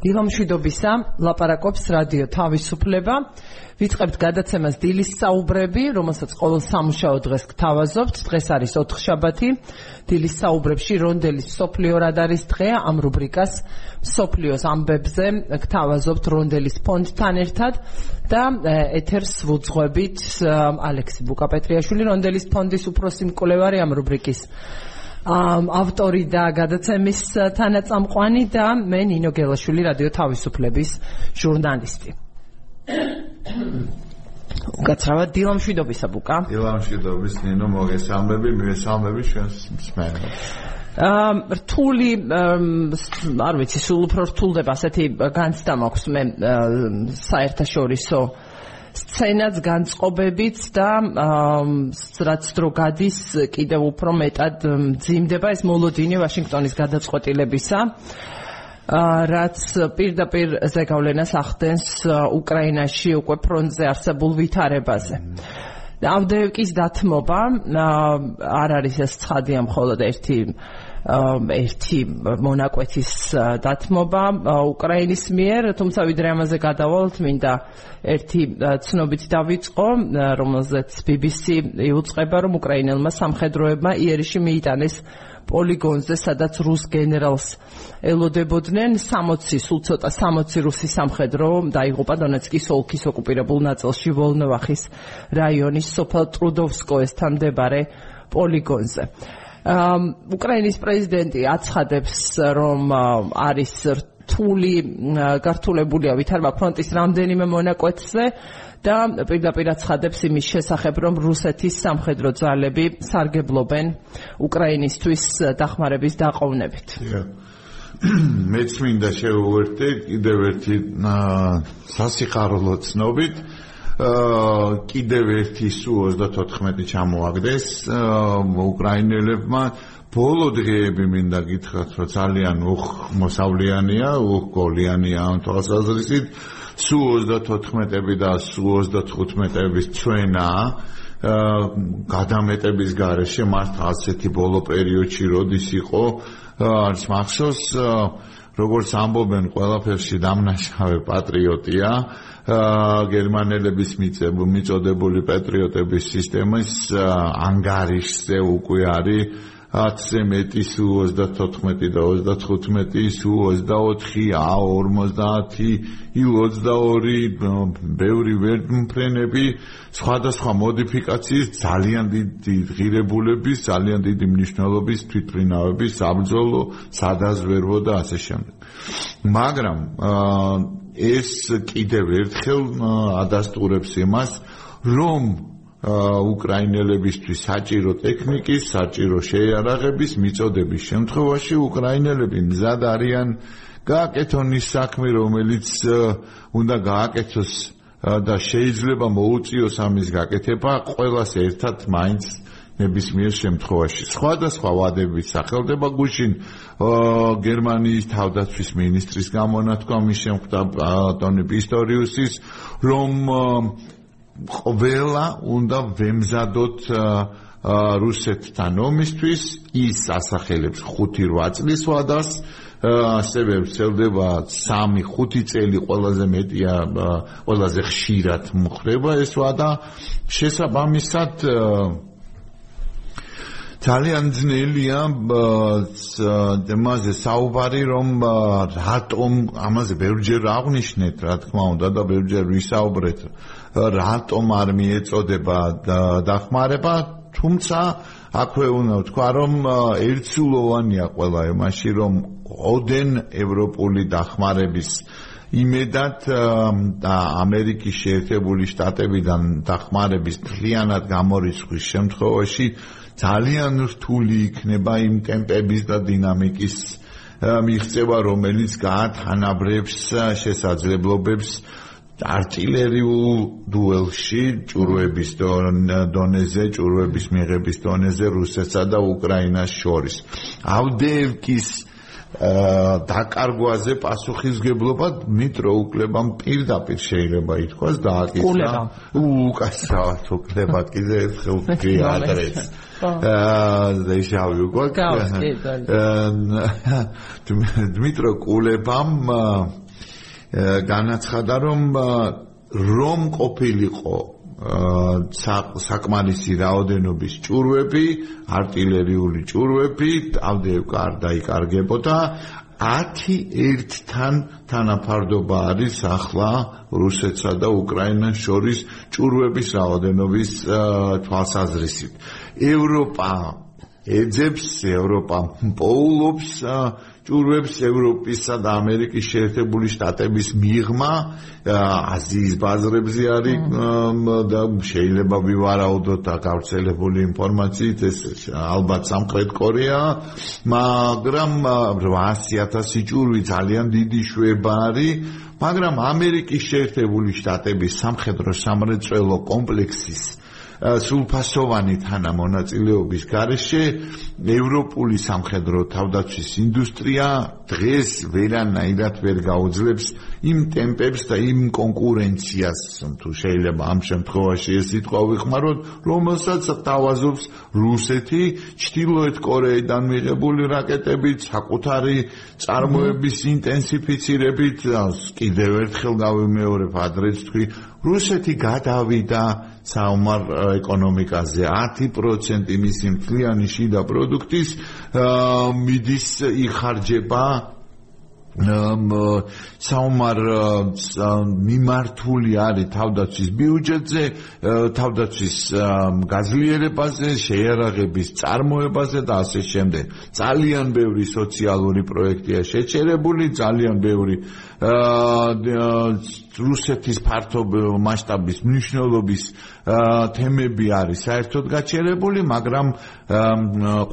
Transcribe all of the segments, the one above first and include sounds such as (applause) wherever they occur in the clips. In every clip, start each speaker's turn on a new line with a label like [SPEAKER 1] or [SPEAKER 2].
[SPEAKER 1] დილამშვიდობისა ლაპარაკობს რადიო თავისუფლება. ვიწყებთ გადაცემას დილის საუბრები რომელსაც ყოველ სამუშაო დღეს გთავაზობთ. დღეს არის ოთხშაბათი. დილის საუბრებში რონდელის სოფლიო რადარის დღე? ამ რუბრიკას სოფლიოს ამბებზე გთავაზობთ რონდელის ფონდთან ერთად. და ეთერს ვუძღვებით ალექსი ბუკაპეტრიაშვილი რონდელის ფონდის უფროსი მკვლევარი ამ რუბრიკის ავტორი და გადაცემის თანაწამყვანი და მე ნინო გელაშვილი რადიო თავისუფლების ჟურნალისტი. გაცრავა დილამშვიდობისა ბუკა.
[SPEAKER 2] დილამშვიდობის ნინო მოგესალმები, მივესალმები ჩვენს მსმენელს.
[SPEAKER 1] აა რთული არ ვიცი სულ უფრო რთულდება ასეთი განცდა მაქვს მე საერთაშორისო აა სცენაც განწყობებით და რაც დრო გადის კიდევ უფრო მეტად ძიმდება ეს მოლოდინი ვაშინგტონის გადაწყვეტილებისა რაც პირდაპირ ზეგავლენას ახდენს უკრაინაში უკვე ფრონტზე არსებულ ვითარებაზე. ავდევკის დათმობა არ არის ეს ცხადია მხოლოდ ერთი ერთი მონაკვეთის დათმობა უკრაინის მიერ, თუმცა ვიდრე ამაზე გადავალთ, მინდა ერთი ცნობით დავიწყო, რომელზეც BBC იუწყება, რომ უკრაინელმა სამხედროებმა იერიში მიიტანეს პოლიგონზე, სადაც რუს გენერალს ელოდებოდნენ 60, სულ ცოტა 60 რუსი სამხედრო დაიღუპა დონეცკის ოლქის ოკუპირებულ ნაწილში ვოლნოვახის რაიონის სოფელ ტრუდოვსკოესთან მდებარე პოლიგონზე. უკრაინის პრეზიდენტი აცხადებს, რომ არის რთული გართულებულია ვითარმა ფრონტის რამდენიმე მონაკვეთზე და პირდაპირ აცხადებს იმის შესახებ, რომ რუსეთის სამხედრო ძალები სარგებლობენ უკრაინისთვის დახმარების დაყოვნებით. (clears throat)
[SPEAKER 2] მეც მინდა შევუერთდე კიდევ ერთი სასიხარულო ცნობით კიდევ ერთი სუ 34 ჩამოაგდეს. უკრაინელებმა ბოლო დღეები მინდა გითხრათ რომ ძალიან უხ მოსავლიანია უხ გოლიანია ამ თვალსაზრისით. სუ 34-ები და სუ 35-ების ჩვენა გადამეტების გარეშე მართ ასეთი ბოლო პერიოდში როდის იყო არის მახსოვს როგორც ამბობენ ყველაფერში დამნაშავე პატრიოტია გერმანელების მიწოდებული პატრიოტების სისტემის ანგარიშზე უკვე არის 10-ზე მეტი სუ 34 და 35 სუ 24 A50 I22 ბევრი ვერტმფრენები სხვადასხვა მოდიფიკაციის ძალიან დიდი ღირებულების ძალიან დიდი მნიშვნელობის თვითფრინავების საბრძოლო სადაზვერვო და ასე შემდეგ. მაგრამ ეს კიდევ ერთხელ ადასტურებს იმას, რომ უკრაინელებისთვის საჭირო ტექნიკის, საჭირო შეიარაღების მიწოდების შემთხვევაში უკრაინელები მზად არიან გააკეთონ ის საქმე, რომელიც უნდა გააკეთოს და შეიძლება მოუწიოს ამის გაკეთება ყველას ერთად მაინც ნებისმიერ შემთხვევაში. სხვადასხვა ვადებით სახელდება გუშინ გერმანიის თავდაცვის ministris გამონათქვამის შემხვდა ტონი პისტორიუსის რომ ყველა უნდა ვემზადოთ რუსეთთან ომისთვის ის ასახელებს 5-8 წლის ვადას ასევე ვრცელდება 3-5 წელი ყველაზე მეტია ყველაზე ხშირად მხდება ეს ვადა. შესაბამისად ძალიან ძნელია ამაზე საუბარი რომ რატომ ამაზე ბევრჯერ აღნიშნეთ რა თქმა უნდა და ბევრჯერ ვისაუბრეთ რატომ არ მიეწოდება დახმარება თუმცა აქვე უნდა ვთქვა რომ ერთსულოვანია ყველა იმაში რომ ოდენ ევროპული დახმარების იმედად და ამერიკის შეერთებული შტატებიდან დახმარების თლიანად გამორიცხვის შემთხვევაში ძალიან რთული იქნება იმ ტემპების და დინამიკის მიღწევა, რომელიც გაათანაბრებს შესაძლებლობებს артиლერიულ დუელში ჭურვების დონეზე, ჭურვების მიღების დონეზე რუსეთსა და უკრაინას შორის. ავდეევკის დაკარგვაზე პასუხისგებლობა დმიტრო უკლებამ პირდაპირ შეიძლება ითქვას და აკითხა უკასრავად უკლება კიდე ერთხელ გიადრეს აა ზეშავი უკვე დმიტრო კულებამ განაცხადა რომ რომ ყოფილიყო საკმარისი რაოდენობის ჭურვები, артиლერიული ჭურვები, ამდევ კარ დაიკარგებოდა 10-1-თან თანაფარდობა არის ახლა რუსეთსა და უკრაინას შორის ჭურვების რაოდენობის თვალსაზრისით. ევროპა ეძებს, ევროპა პოულობს ჭურვებს ევროპისა და ამერიკის შეერთებული შტატების მიღმა აზიის ბაზრებზე არის და შეიძლება ვივარაუდოთ გავრცელებული ინფორმაციით ეს ალბათ სამხრეთ კორეა მაგრამ 800000 ჭურვი ძალიან დიდი შვება არის მაგრამ ამერიკის შეერთებული შტატების სამხედრო სამრეწველო კომპლექსის სულფასოვანი თანამონაწილეობის გარეშე ევროპული სამხედრო თავდაცვის ინდუსტრია დღეს ვერანაირად ვერ გაუძლებს იმ ტემპებს და იმ კონკურენციას თუ შეიძლება ამ შემთხვევაში ეს სიტყვა ვიხმაროთ რომელსაც თავაზობს რუსეთი ჩtildeოეთ კორეიდან მიღებული რაკეტებით საკუთარი წარმოების ინტენსიფიცირებით კიდევ ერთხელ გავიმეორებ ადრეც თქვი რუსეთი გადავიდა საომარ ეკონომიკაზე 10% მისი მთლიანი შიდა პროდუქტის მიდის იხარჯება საომარ მიმართული არის თავდაცვის ბიუჯეტზე, თავდაცვის გაძლიერებაზე, შეერაღების წარმოებაზე და ასე შემდეგ. ძალიან ბევრი სოციალური პროექტია შეჩერებული, ძალიან ბევრი რუსეთის ფართო მასშტაბის მნიშვნელობის თემები არის საერთოდ გაჩერებული, მაგრამ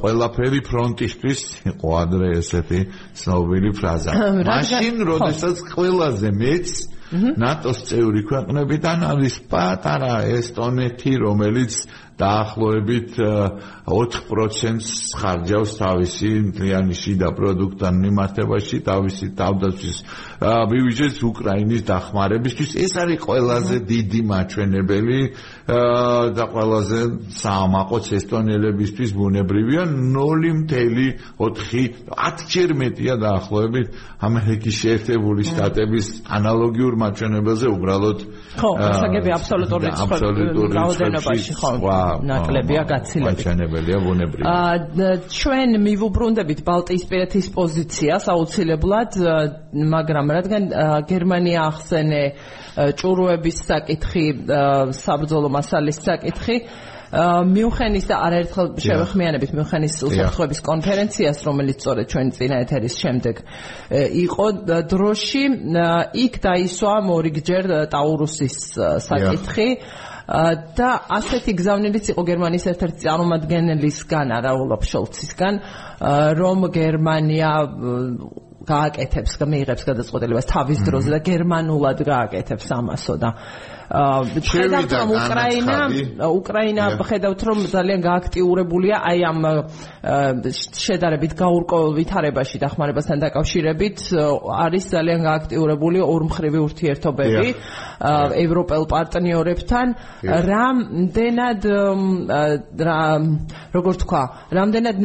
[SPEAKER 2] ყველაფერი ფრონტისთვის იყო ადრე ესეთი ცნობილი ფრაზა. მაშინ, როდესაც ყველაზე მეც ნატოს წევრი ქვეყნებიდან არის პატარა ესტონეთი, რომელიც დაახლოებით 4%-ს ხარჯავს თავისი მთლიანი შიდა პროდუქტთან მიმართებაში, თავისი თავდაცვის ბიუჯეტს უკრაინის დახმარებისთვის. ეს არის ყველაზე დიდი მაჩვენებელი და ყველაზე საამაყოც ესტონელებისთვის ბუნებრივია. 0.4 10ჯერ მეტია დაახლოებით ამერიკის შეერთებული შტატების ანალოგიურ მაჩვენებელზე უბრალოდ
[SPEAKER 1] ხო, გასაგები აბსოლუტური რაოდენობაში ხო ნაკლებია გაცილებით.
[SPEAKER 2] მაჩვენებელია ბუნებრივი.
[SPEAKER 1] აა ჩვენ მივუბრუნდებით ბალტიისპირეთის პოზიციას აუცილებლად, მაგრამ რადგან გერმანია ახსენე ჭურვების საკითხი, საბრძოლო მასალის საკითხი მიუხენის და არაერთხელ შევეხმიანებით მიუხენის უსაფრთხოების კონფერენციას რომელიც სწორედ ჩვენ წინა ეთერის შემდეგ იყო დროში იქ დაისვა მორიგჯერ ტაურუსის საკითხი და ასეთი გზავნილიც იყო გერმანიის ერთ-ერთი წარმომადგენლისგან არაულოფ შოლცისგან რომ გერმანია გააკეთებს, მიიღებს გადაწყვეტილებას თავის დროზე და გერმანულად გააკეთებს ამასო და ხედავთ რომ უკრაინა უკრაინა ხედავთ რომ ძალიან გააქტიურებულია აი ამ შედარებით გაურკვეველ ვითარებაში დახმარებასთან დაკავშირებით არის ძალიან გააქტიურებული ორმხრივი ურთიერთობები ევროპელ პარტნიორებთან რამდენად რა როგორ თქვა რამდენად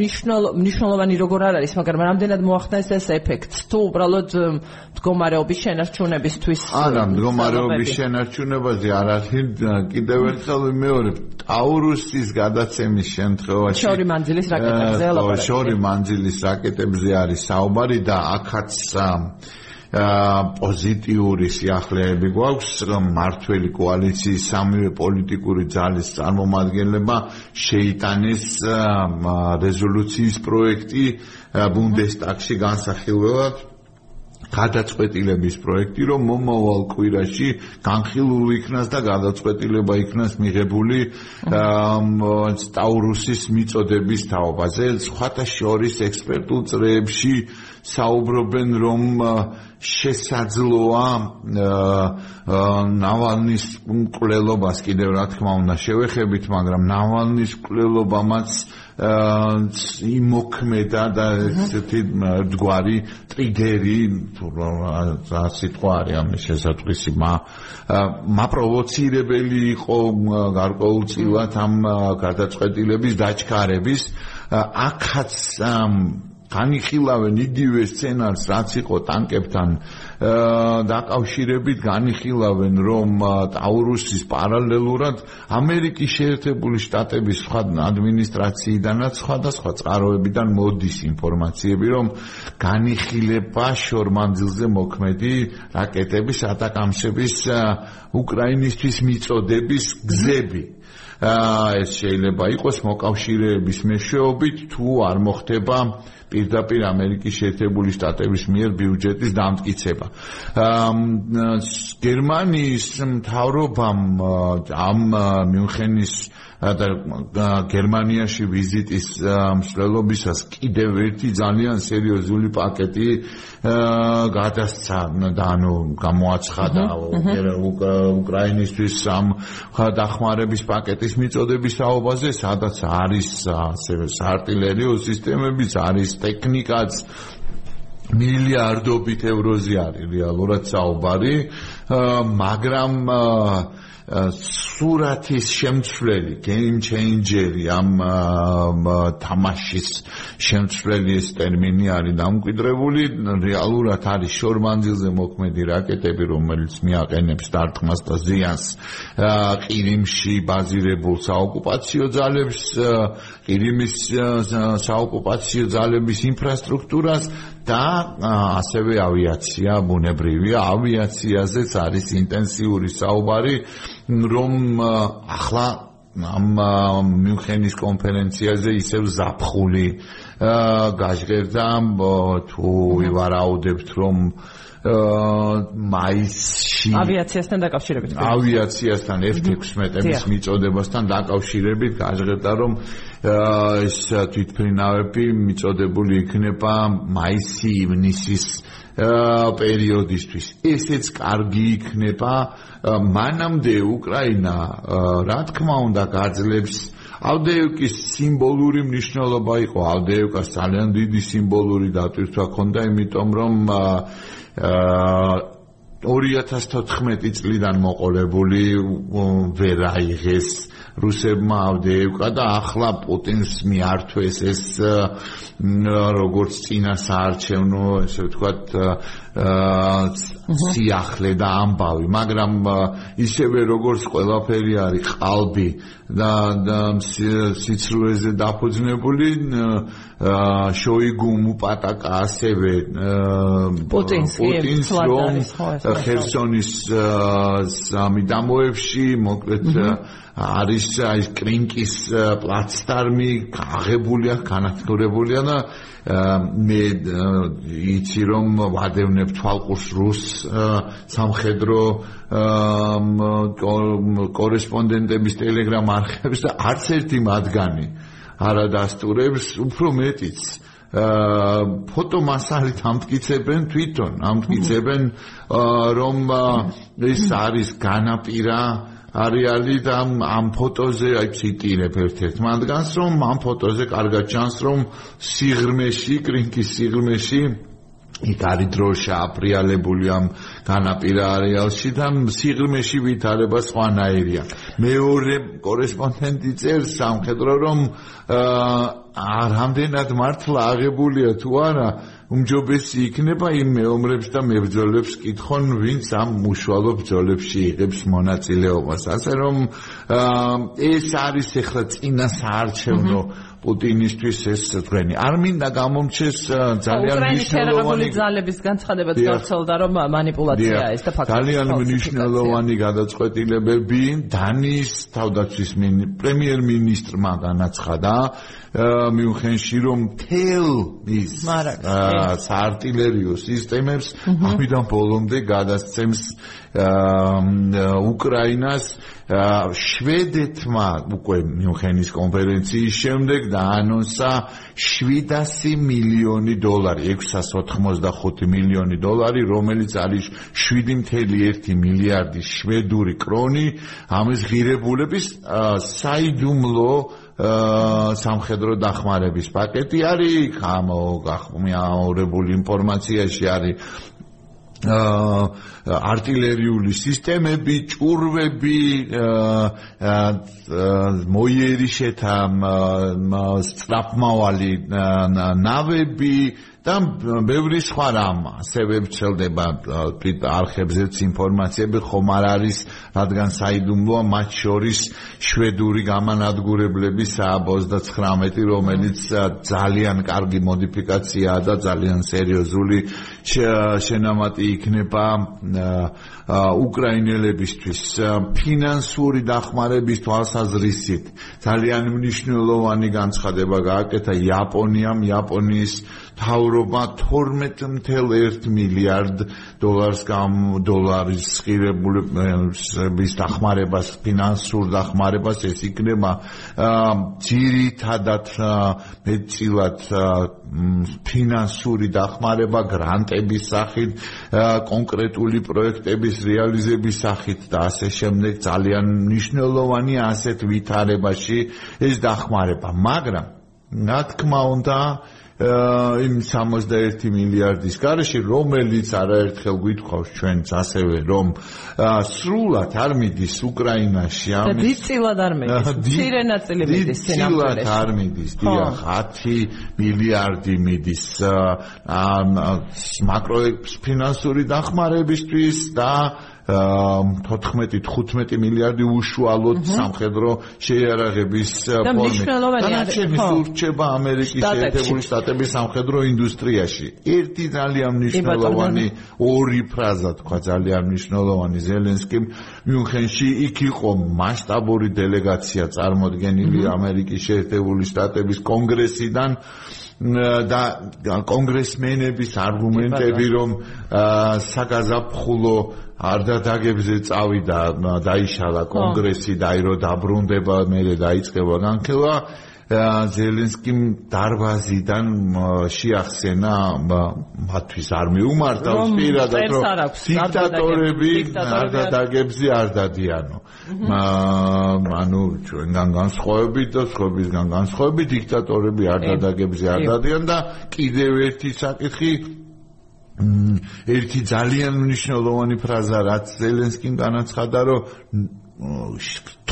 [SPEAKER 1] მნიშვნელოვანი როგორ არ არის მაგრამ რამდენად მოახდენს ეს ეფექტს? თუ უბრალოდ მდგომარეობის შენარჩუნებისთვის
[SPEAKER 2] არა მდგომარეობის შენარჩუნება ამაზე არაფერ კიდევ ერთხელ ვიმეორებ ტაურუსის გადაცემის შემთხვევაში
[SPEAKER 1] შორი მანძილის რაკეტებზე
[SPEAKER 2] ლაპარაკი შორი მანძილის რაკეტებზე არის საუბარი და აქაც პოზიტიური სიახლეები გვაქვს მართველი კოალიციის სამივე პოლიტიკური ძალის წარმომადგენლებმა შეიტანეს რეზოლუციის პროექტი ბუნდესტაგში განსახილველად გადაწყვეტილების პროექტი, რომ მომავალ კვირაში განხილული იქნას და გადაწყვეტილება იქნას მიღებული სტაურუსის მიწოდების თაობაზე. სხვათა შორის ექსპერტულ წრეებში საუბრობენ, რომ შესაძლოა ნავალნის მკვლელობას კიდევ რა თქმა უნდა შევეხებით, მაგრამ ნავალნის მკვლელობამაც იმოქმედა და ესეთი ძგვარი ტრიგერი რა სიტყვა არის ამ შესაძლისი მა მაპროვოცირებელი იყო გარკვეულწილად ამ გადაწყვეტილების დაჩქარების აქაც განიხილავენ იგივე სცენარს რაც იყო ტანკებთან დაკავშირებით განიხილავენ, რომ ტაურუსის პარალელურად ამერიკის შეერთებული შტატების სხვა ადმინისტრაციიდანაც სხვადასხვა წყაროებიდან მოდის ინფორმაციები, რომ განიხილება შორმანძილზე მოქმედი რაკეტების ატაკამსების უკრაინისთვის მიწოდების გზები. აა ეს შეიძლება იყოს მოკავშირეების მეშვეობით თუ არ მოხდება პირდაპირ ამერიკის შეერთებული შტატების მიერ ბიუჯეტის დამტკიცება. გერმანიის მთავრობამ ამ მიუნხენის და გერმანიაში ვიზიტის მსვლელობისას კიდევ ერთი ძალიან სერიოზული პაკეტი გადასცა და ანუ გამოაცხადა უკრაინისთვის ამ დახმარების პაკეტის მიწოდების საუბაზე, სადაც არის ასევე საარტილერიო სისტემებიც, არის ტექნიკაც. მილიარდობით ევროზე არის რეალურად საუბარი, მაგრამ სურათის შემცვლელი, game changer-ი ამ თამაშის შემცვლელი ეს ტერმინი არის დამკვიდრებული, რეალურად არის შორმანძილზე მოქმედი რაკეტები, რომელიც მიაყენებს დარტყმას და ზიანს. ყირიმში ბაზირებულ საოკუპაციო ძალებს, ყირიმის საოკუპაციო ძალების ინფრასტრუქტურას და ასევე ავიაცია, ბუნებრივია, ავიაციაზეც არის ინტენსიური საუბარი, რომ ახლა ამ მიუნხენის კონფერენციაზე ისევ ზაფხული გაჟღერდა თუ ვარაუდებთ რომ მაისში
[SPEAKER 1] ავიაციასთან დაკავშირებით
[SPEAKER 2] ავიაციასთან F-16-ების მიწოდებასთან დაკავშირებით გაჟღერდა რომ ეს თვითფრინავები მიწოდებული იქნება მაისი-ივნისის პერიოდისთვის. ესეც კარგი იქნება მანამდე უკრაინა რა თქმა უნდა გაძლებს ავდეევკის სიმბოლური მნიშვნელობა იყო ავდეევკას ძალიან დიდი სიმბოლური დატვირთვა ჰქონდა იმიტომ რომ 2014 წლიდან მოყოლებული ვერ აიღეს რუსებმა ავდეევკა და ახლა პუტინს მიართვეს ეს როგორც წინა საარჩევნო ესე ვთქვათ სიახლე და ამბავი. მაგრამ ისევე როგორც ყველაფერი არის ყალბი და სიცრუეზე დაფუძნებული შოიგუმ უპატაკა ასევე
[SPEAKER 1] პუტინს პუტინს რომ
[SPEAKER 2] ხერსონის სამი დამოებში მოკლედ არის აი კრინკის პლატფორმი აღებულია განათლებულია და მე იცი რომ ვადევნებ თვალყურს რუს სამხედრო კორესპონდენტების ტელეგრამ არხებს და არც ერთი მათგანი არა დასტურებს უფრო მეტიც ფოტომასალით ამტკიცებენ თვითონ. ამტკიცებენ რომ ეს არის განაპირა არეალი და ამ ფოტოზე აი ციტირებ ერთ-ერთ მათგანს რომ ამ ფოტოზე კარგად ჩანს რომ სიღრმეში კრინკის სიღრმეში იქ არის დროშა აპრიალებული ამ განაპირა არეალში და სიღრმეში ვითარება სხვანაირია მეორე კორესპონდენტი წერს სამხედრო რომ აა რამდენად მართლა აღებულია თუ არა უმჯობესი იქნება იმ მეომრებს და მებრძოლებს კითხონ, ვინც ამ უშუალო ბრძოლებში იღებს მონაწილეობას. ასე რომ ეს არის ახლა წინა საარჩევნო პუტინისთვის ეს თქვენი. არ მინდა გამომჩეს ძალიან მნიშვნელოვანი
[SPEAKER 1] ძალების განცხადებას გავრცელდა რომ манипуляცია ეს და
[SPEAKER 2] ფაქტია. ძალიან მნიშვნელოვანი გადაწყვეტილებები დანიის თავდაცვის პრემიერ-მინისტრმა განაცხადა მიუნხენში რომ თელ ის საარტილერიო სისტემებს ამიდან ბოლომდე გადასცემს უკრაინას შვედეთმა უკვე მიუნხენის კონფერენციის შემდეგ დაანონსა 700 მილიონი დოლარი 685 მილიონი დოლარი რომელიც არის 7.1 მილიარდი შვედური კრონი ამის ღირებულების საიდუმლო სამხედრო დახმარების პაკეტი არის ამ გახმაურებული ინფორმაციაში არის არტილერიული სისტემები, ჭურვები, მოიერიშეთა სწრაფმავალი ნავები და ბევრი სხვა რამ. ასევე ვრცელდება თვით არხებზეც ინფორმაციები ხომ არ არის რადგან საიდუმლოა მათ შორის შვედური გამანადგურებლების 29 რომელიც ძალიან კარგი მოდიფიკაციაა და ძალიან სერიოზული შენამატი იქნება უკრაინელებისთვის. ფინანსური დახმარების თვალსაზრისით ძალიან მნიშვნელოვანი განცხადება გააკეთა იაპონიამ. იაპონიის თავრობა 12.1 მილიარდ დოლარს გამ დოლარის ღირებულების დახმარებას ფინანსურ დახმარებას ეს იქნება ძირითადად მეწილად ფინანსური დახმარება გრანტების სახით კონკრეტული პროექტების რეალიზების სახით და ასე შემდეგ ძალიან მნიშვნელოვანია ასეთ ვითარებაში ეს დახმარება. მაგრამ რა თქმა უნდა იმ 61 მილიარდის garaში რომელიც არაერთხელ გვითხოვს ჩვენც ასევე რომ სრულად არ მიდის უკრაინაში
[SPEAKER 1] ამის და დიდწილად არ მიდის. (laughs) მცირე ნაწილი მიდის
[SPEAKER 2] სინამდვილეში დიდწილად არ მიდის. დიახ 10 მილიარდი მიდის მაკროფინანსური დახმარებისთვის და 14-15 მილიარდი უშუალოდ სამხედრო შეიარაღების
[SPEAKER 1] ფორმით. და
[SPEAKER 2] ჩემი სურჩება ამერიკის შეერთებული შტატების სამხედრო ინდუსტრიაში. ერთი ძალიან მნიშვნელოვანი ორი ფრაზა თქვა ძალიან მნიშვნელოვანი. ზელენსკიმ მიუნხენში იქ იყო მასშტაბური დელეგაცია წარმოდგენილი ამერიკის შეერთებული შტატების კონგრესიდან და კონგრესმენების არგუმენტები რომ საგაზაფხულო არ დადაგებზე წავიდა დაიშალა კონგრესი და აირო დაბრუნდება მე დაიწყება განხილვა ზელენსკიმ დარბაზიდან შეახსენა მათთვის არ მიუმართა პირადად რომ დიქტატორები არ დადაგებზე არ დადიანო. ანუ ჩვენგან განსხვავებით და სხვებისგან განსხვავებით დიქტატორები არ დადაგებზე არ დადიან და კიდევ ერთი საკითხი ერთი ძალიან მნიშვნელოვანი ფრაზა რაც ზელენსკიმ განაცხადა რომ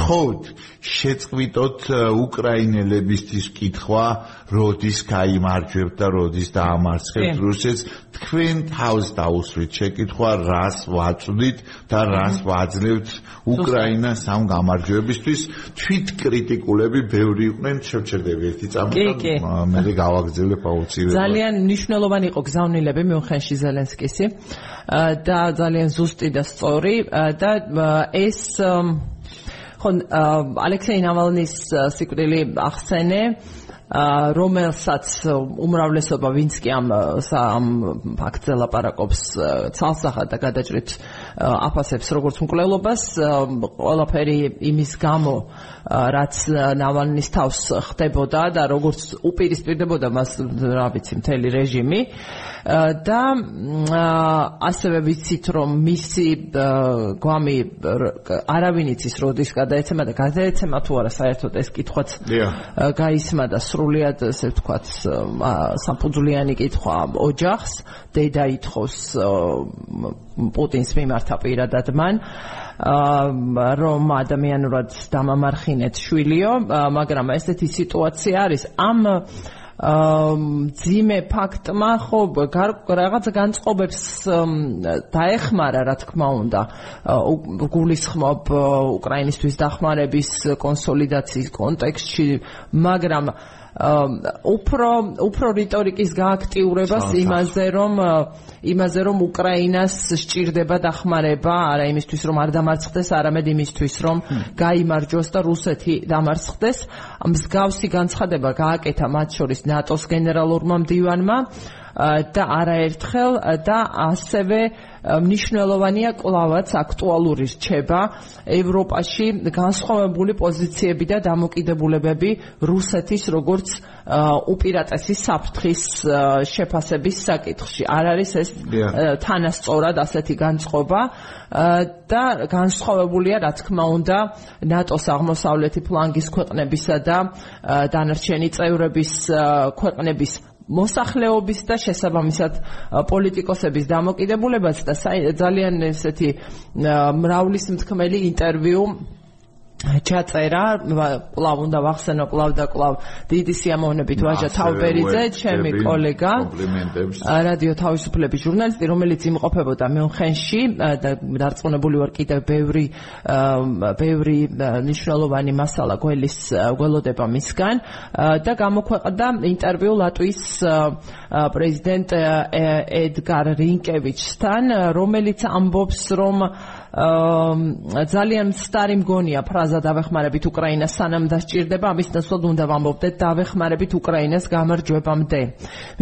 [SPEAKER 2] თხოვთ შეწყვიტოთ უკრაინელებისთვის კითხვა როდის გაიმარჯვებთ და როდის დაამარცხებთ რუსეთს. თქვენ თავს დაუსვით შეკითხვა რას ვაწვდით და რას ვაძლევთ უკრაინას ამ გამარჯვებისთვის. თვით კრიტიკულები ბევრი იყვნენ. შევჩერდები ერთი წამი მე გავაგზავნებ აუცილებლად.
[SPEAKER 1] ძალიან მნიშვნელოვანი იყო გზავნილები მიუნხენში ზელენსკისი. და ძალიან ზუსტი და სწორი. და ეს ხო ალექსეი ნავალნის სიკვდილი ახსენე რომელსაც უმრავლესობა ვინც კი ამ ამ ფაქტზე ლაპარაკობს ცალსახად და გადაჭრით აფასებს როგორც მკვლელობას ყველაფერი იმის გამო რაც ნავალნის თავს ხდებოდა და როგორც უპირისპირდებოდა მას რა ვიცი მთელი რეჟიმი. და ასევე ვიცით რომ მისი გვამი არავინ იცის როდის გადაეცემა და გადაეცემა თუ არა საერთოდ ეს კითხვაც გაისმა და სრულიად ესე ვთქვათ სამფუძვლიანი კითხვა ოჯახს დედა ითხოვს პუტინს მიმართა პირადად მან რომ ადამიანურად დამამარხინეთ შვილიო მაგრამ ესეთი სიტუაცია არის ამ ძიმე ფაქტმა ხო რაღაც განწყობებს დაეხმარა რა თქმა უნდა გულისხმობ უკრაინისტვის დახმარების კონსოლიდაციის კონტექსტში მაგრამ უფრო უფრო რიტორიკის გააქტიურებას იმაზე რომ იმაზე რომ უკრაინას სჭირდება დახმარება არა იმისთვის რომ არ დამარცხდეს არამედ იმისთვის რომ გაიმარჯვოს და რუსეთი დამარცხდეს. მსგავსი განცხადება გააკეთა მათ შორის ნატოს გენერალურმა მდივანმა და არაერთხელ და ასევე მნიშვნელოვანია კლავაც აქტუალური რჩება ევროპაში განსხვავებული პოზიციები და დამოკიდებულებები რუსეთის როგორც უპირატესი საფრთხის შეფასების საკითხში. არ არის ეს თანასწორად ასეთი განწყობა და განსხვავებულია რა თქმა უნდა ნატოს აღმოსავლეთი ფლანგის ქვეყნებისა და დანარჩენი წევრების ქვეყნების მოსახლეობის და შესაბამისად პოლიტიკოსების დამოკიდებულებაც და ძალიან ესეთი მრავლის მთქმელი ინტერვიუ ჩაწერა კლავ უნდა ვახსენო კლავ და კლავ დიდი სიამოვნებით ვაჟა თავბერიძე ჩემი კოლეგა რადიო თავისუფლების ჟურნალისტი რომელიც იმყოფებოდა მეუნხენში და დარწმუნებული ვარ კიდევ ბევრი ბევრი ნიშნულოვანი მასალა გველის გველოდება მისგან. და გამოქვეყნდა ინტერვიუ ლატვიის პრეზიდენტ ედგარ რინკევიჩთან რომელიც ამბობს რომ ძალიან სტარი მგონია ფრაზა დავეხმარებით უკრაინას სანამ დასჭირდება ამის ნაცვლად უნდა ვამბობდეთ დავეხმარებით უკრაინას გამარჯვებამდე.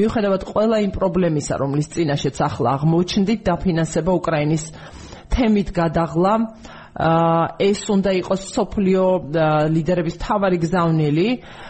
[SPEAKER 1] მიუხედავად ყველა იმ პრობლემისა რომლის წინაშეც ახლა აღმოჩნდით დაფინანსება უკრაინის თემით გადაღლა. ეს უნდა იყოს სოფლიო ლიდერების თავარი გზავნილი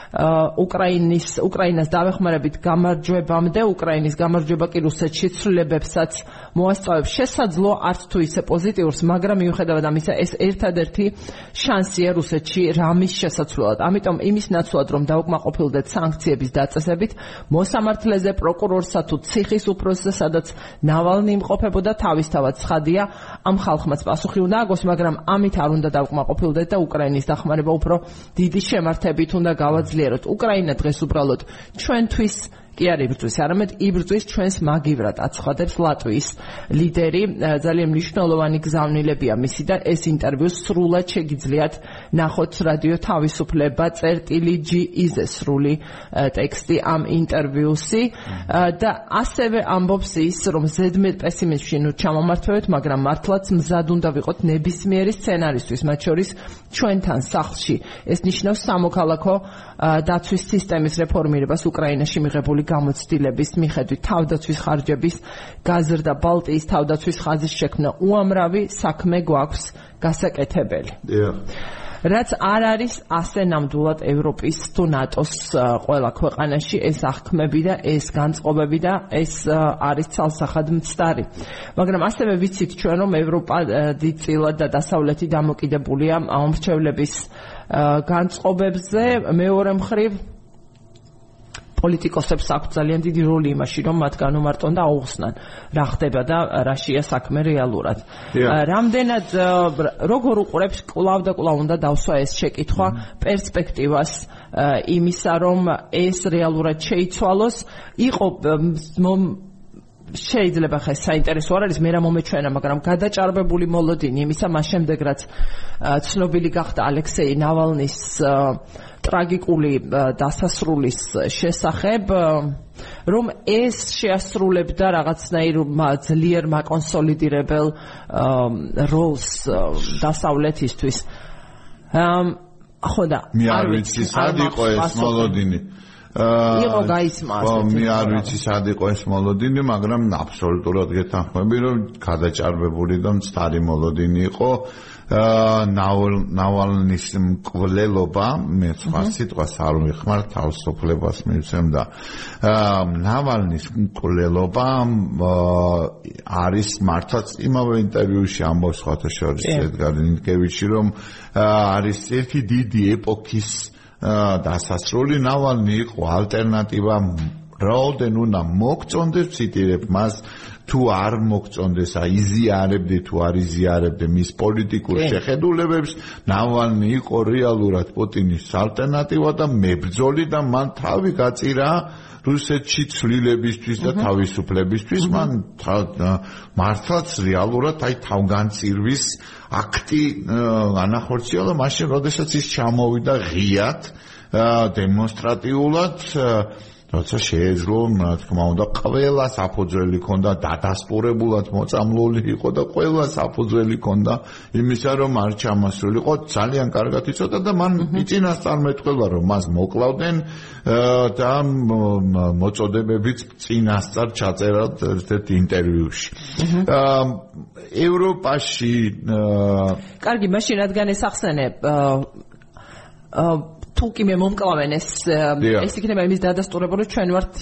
[SPEAKER 1] უკრაინის უკრაინას დავეხმარებით გამარჯვებამდე უკრაინის გამარჯვება კი რუსეთში ცვლილებებსაც მოასწავებს. შესაძლო არც თუ ისე პოზიტიურს მაგრამ მიუხედავად ამისა ეს ერთადერთი შანსია რუსეთში რამის შესაძლებლად. ამიტომ იმის ნაცვლად რომ დაუკმაყოფილდეთ სანქციების დაწესებით მოსამართლეზე პროკურორსა თუ ციხის უფროსზე სადაც ნავალნი იმყოფებოდა თავისთავად ცხადია ამ ხალხმაც პასუხი უნდა აგოს მაგრამ ამით არ უნდა დაუკმაყოფილდეთ და უკრაინის დახმარება უფრო დიდი შემართებით უნდა გავაძლიეროთ გავაძლიეროთ. უკრაინა დღეს უბრალოდ ჩვენთვის კი არ იბრძვის, არამედ იბრძვის ჩვენს მაგივრად, აცხადებს ლატვიის ლიდერი. ძალიან მნიშვნელოვანი გზავნილებია მისი და ეს ინტერვიუ სრულად შეგიძლიათ ნახოთ რადიო თავისუფლება წერტილი G is სრული ტექსტი ამ ინტერვიუსი და ასევე ამბობს ის, რომ ზედმეტ პესიმიზმში ნუ ჩამომართვეთ, მაგრამ მართლაც მზად უნდა ვიყოთ ნებისმიერი სცენარისთვის, მათ შორის ჩვენთან სახლში. ეს ნიშნავს სამოქალაქო დაცვის სისტემის რეფორმირებას უკრაინაში მიღებული გამოცდილების მიხედვით თავდაცვის ხარჯების გაზრდა ბალტიის თავდაცვის ხაზის შექმნა უამრავი საქმე გვაქვს გასაკეთებელი. რაც არ არის ასე ნამდვილად ევროპის თუ ნატოს ყველა ქვეყანაში ეს აღქმები და ეს განწყობები და ეს არის ცალსახად მცდარი. მაგრამ ასევე ვიცით ჩვენ რომ ევროპა დიდწილად და დასავლეთი დამოკიდებულია ამრჩევლების განწყობებზე მეორე მხრივ პოლიტიკოსებს აქვს ძალიან დიდი როლი იმაში, რომ მათ განუმარტონ და აუხსნან რა ხდება და რა შეა საქმე რეალურად. რამდენად როგორ უყურებს კლავ და კლავ უნდა დავსვა ეს შეკითხვა პერსპექტივას იმისა, რომ ეს რეალურად შეიცვალოს, იყო შეიძლება ხა საინტერესო არ არის მე რა მომეჩვენა მაგრამ გადაჭარბებული მოლოდინი იმისა მას შემდეგ რაც ცნობილი გახდა ალექსეი ნავალნის ტრაგიკული დასასრულის შესახებ რომ ეს შეასრულებდა რაღაცნაირ ძლიერ მაკონსოლიდირებელ როლს დასავლეთისთვის. ხო და
[SPEAKER 2] მე არ ვიცი სად იყო ეს მოლოდინი
[SPEAKER 1] იყო გაიცმა
[SPEAKER 2] ასე. ხო, მე არ ვიცი სად იყო ეს მოლოდინი, მაგრამ აბსოლუტურად გეთანხმები, რომ გადაჭარბებული და მცდარი მოლოდინი იყო. აა ნავალნის მკვლელობა, მე სხვა სიტყვას არ ვიხმარ, თავისუფლებას მივცემ და აა ნავალნის მკვლელობა არის მართლაც იმავე ინტერვიუში ამბობს ხოთა შორის ედგარ ნიკევიჩი, რომ არის ერთი დიდი ეპოქის დასასრული ნავალნი იყო ალტერნატივა რაოდენ უნდა მოგწონდეს ციტირებ მას თუ არ მოგწონდეს აი იზიარებდი თუ არ იზიარებდი მის პოლიტიკურ შეხედულებებს ნავალნი იყო რეალურად პუტინის ალტერნატივა და მებრძოლი და მან თავი გაწირა რუსეთში ცვლილებისთვის და თავისუფლებისთვის. მან მართლაც რეალურად აი თავგანწირვის აქტი ანახორციელა მაშინ როდესაც ის ჩამოვიდა ღიად დემონსტრატიულად როცა შეეძლო, რა თქმა უნდა, ყველა საფუძველი ქონდა დადასტურებულად მოწამლული იყო და ყველა საფუძველი ქონდა იმისა, რომ არ ჩამასრულიყო, ძალიან კარგად იცოდა და მან იწინასწარმეტყველა, რომ მას მოკლავდნენ და მოწოდებებით წინასწარ ჩაწერა ერთ ინტერვიუში. ევროპაში
[SPEAKER 1] კარგი, მაშინ რადგან ეს ახსენე აა თუ კი მე მომკლავენ ეს ეს იქნება იმის დადასტურება რომ ჩვენ ვართ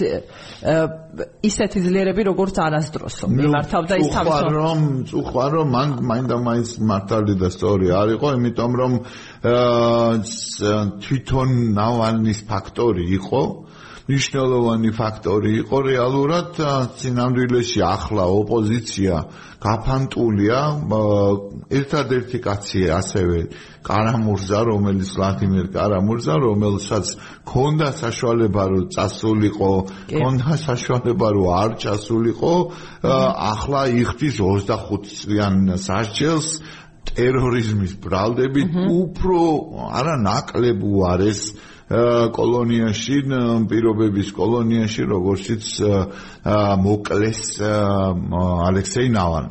[SPEAKER 1] ისეთი ძლიერები როგორც არასდროს. მიმართავ და ის თავის
[SPEAKER 2] რომ წუხარ რომ მან მაინდა მაინც მართალი და სწორი არ იყო იმიტომ რომ თვითონ ნავალნის ფაქტორი იყო ნიშნულოვანი ფაქტორი იყო რეალურად სინამდვილეში ახლა ოპოზიცია გაფანტულია ერთადერთი კაცი ასევე კარამურზა რომელიც ვლადიმერ კარამურზა რომელსაც ქონდა საშუალება რომ წასულიყო ქონდა საშუალება რომ არ წასულიყო ახლა იხდის 25 წლიან სასჯელს ტერორიზმის ბრალდებით. უფრო არა ნაკლებ უარეს კოლონიაში პირობების კოლონიაში როგორციც მოკლეს ალექსეი ნავანი.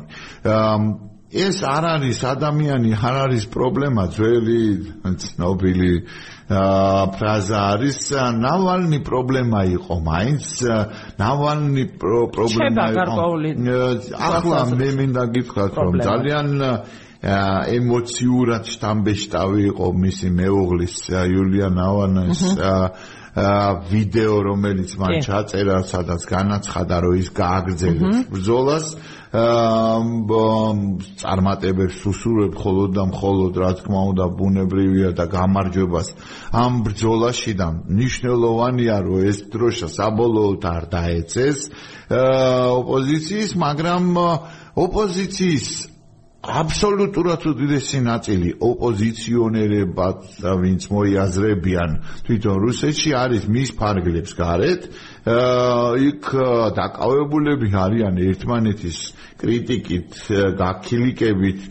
[SPEAKER 2] ეს არ არის ადამიანი არ არის პრობლემა ძველი ცნობილი ფრაზა არის ნავალნი პრობლემა იყო მაინც ნავალნი პრობლემა იყო. ახლა მე მინდა გითხრათ რომ ძალიან ემოციურად შტამბეშტავი იყო მისი მეუღლის იულია ნავანას ვიდეო რომელიც მან ჩაწერა სადაც განაცხადა რომ ის გააგრძელებს ბრძოლას წარმატებებს უსურვებ ხოლოდ და მხოლოდ რა თქმა უნდა ბუნებრივია და გამარჯვებას ამ ბრძოლაში და ნიშნულოვანია რომ ეს დროშა საბოლოოდ არ დაეცეს ოპოზიციის მაგრამ ოპოზიციის აბსოლუტურად უდიდესი ნაწილი ოპოზიციონერებად ვინც მოიაზრებიან თვითონ რუსეთში არის მის ფარგლებს გარეთ. იქ დაკავებულები არიან ერთმანეთის კრიტიკით, გაქილიკებით,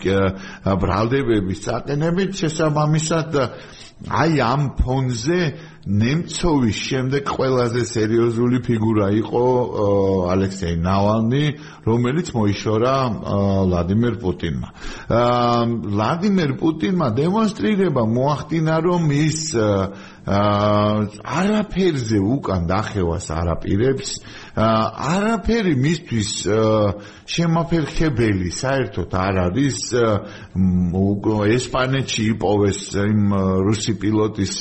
[SPEAKER 2] ბრალდებების წაყენებით შესაბამისად აი ამ ფონზე ნემცოვის შემდეგ ყველაზე სერიოზული ფიგურა იყო ალექსეი ნავალნი, რომელიც მოიშორა ვლადიმერ პუტინმა. ვლადიმერ პუტინმა დემონსტრირება მოახდინა, რომ ის არაფერზე უკან დახევას არაპირებს, არაფერი მისთვის შემაფერხებელი საერთოდ არ არის. ესპანეთში იპოვეს იმ რუსი პილოტის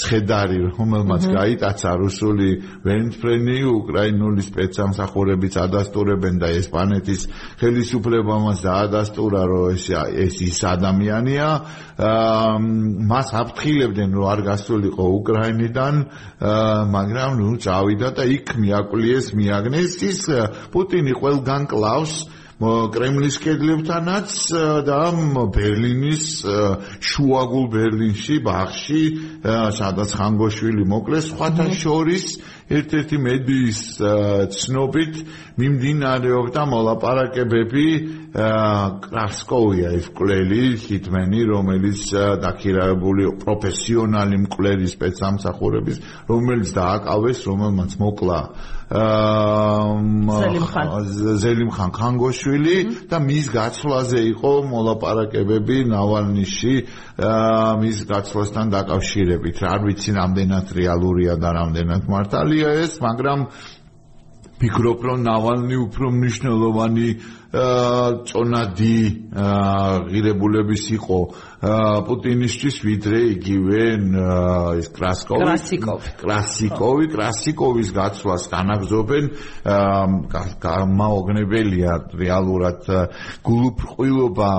[SPEAKER 2] ცხედარი რომელმაც გაიტაცა რუსული ვერნფრენი უკრაინული სპეცსამსახურებიც ადასტურებენ და ესპანეთის ხელისუფლებამაც დაადასტურა რომ ეს ეს ის ადამიანია. მას აფრთხილებდნენ რომ არ გასულიყო უკრაინიდან მაგრამ ნუ წავიდა და იქ მიაკვლიეს მიაგნეს ის პუტინი ყველგან კლავს კრემლის კედლებთანაც და ბერლინის შუაგულ ბერლინში ბაღში სადაც ხანგოშვილი მოკლეს სხვათა შორის ერთ-ერთი მედიის ცნობით მიმდინარეობდა მოლაპარაკებები კრასკოვია ის მკვლელი ჰიტმენი რომელიც დაქირავებული პროფესიონალი მკვლელი სპეცსამსახურების რომელიც დააკავეს რომელმაც მოკლა ზელიმხან ხანგოშვილი და მის გაცვლაზე იყო მოლაპარაკებები ნავალნიში მის გაცვლასთან დაკავშირებით. არ ვიცი რამდენად რეალურია და რამდენად მართალია ეს მაგრამ ფიქრობ რომ ნავალნი უფრო მნიშვნელოვანი წონადი ღირებულების იყო. პუტინისთვის ვიდრე იგივე ის კრასკოვი
[SPEAKER 1] კრასიკოვი
[SPEAKER 2] კრასიკოვი კრასიკოვის გაცვლას განაგზობენ. გამაოგნებელია რეალურად გულუფრყვილობა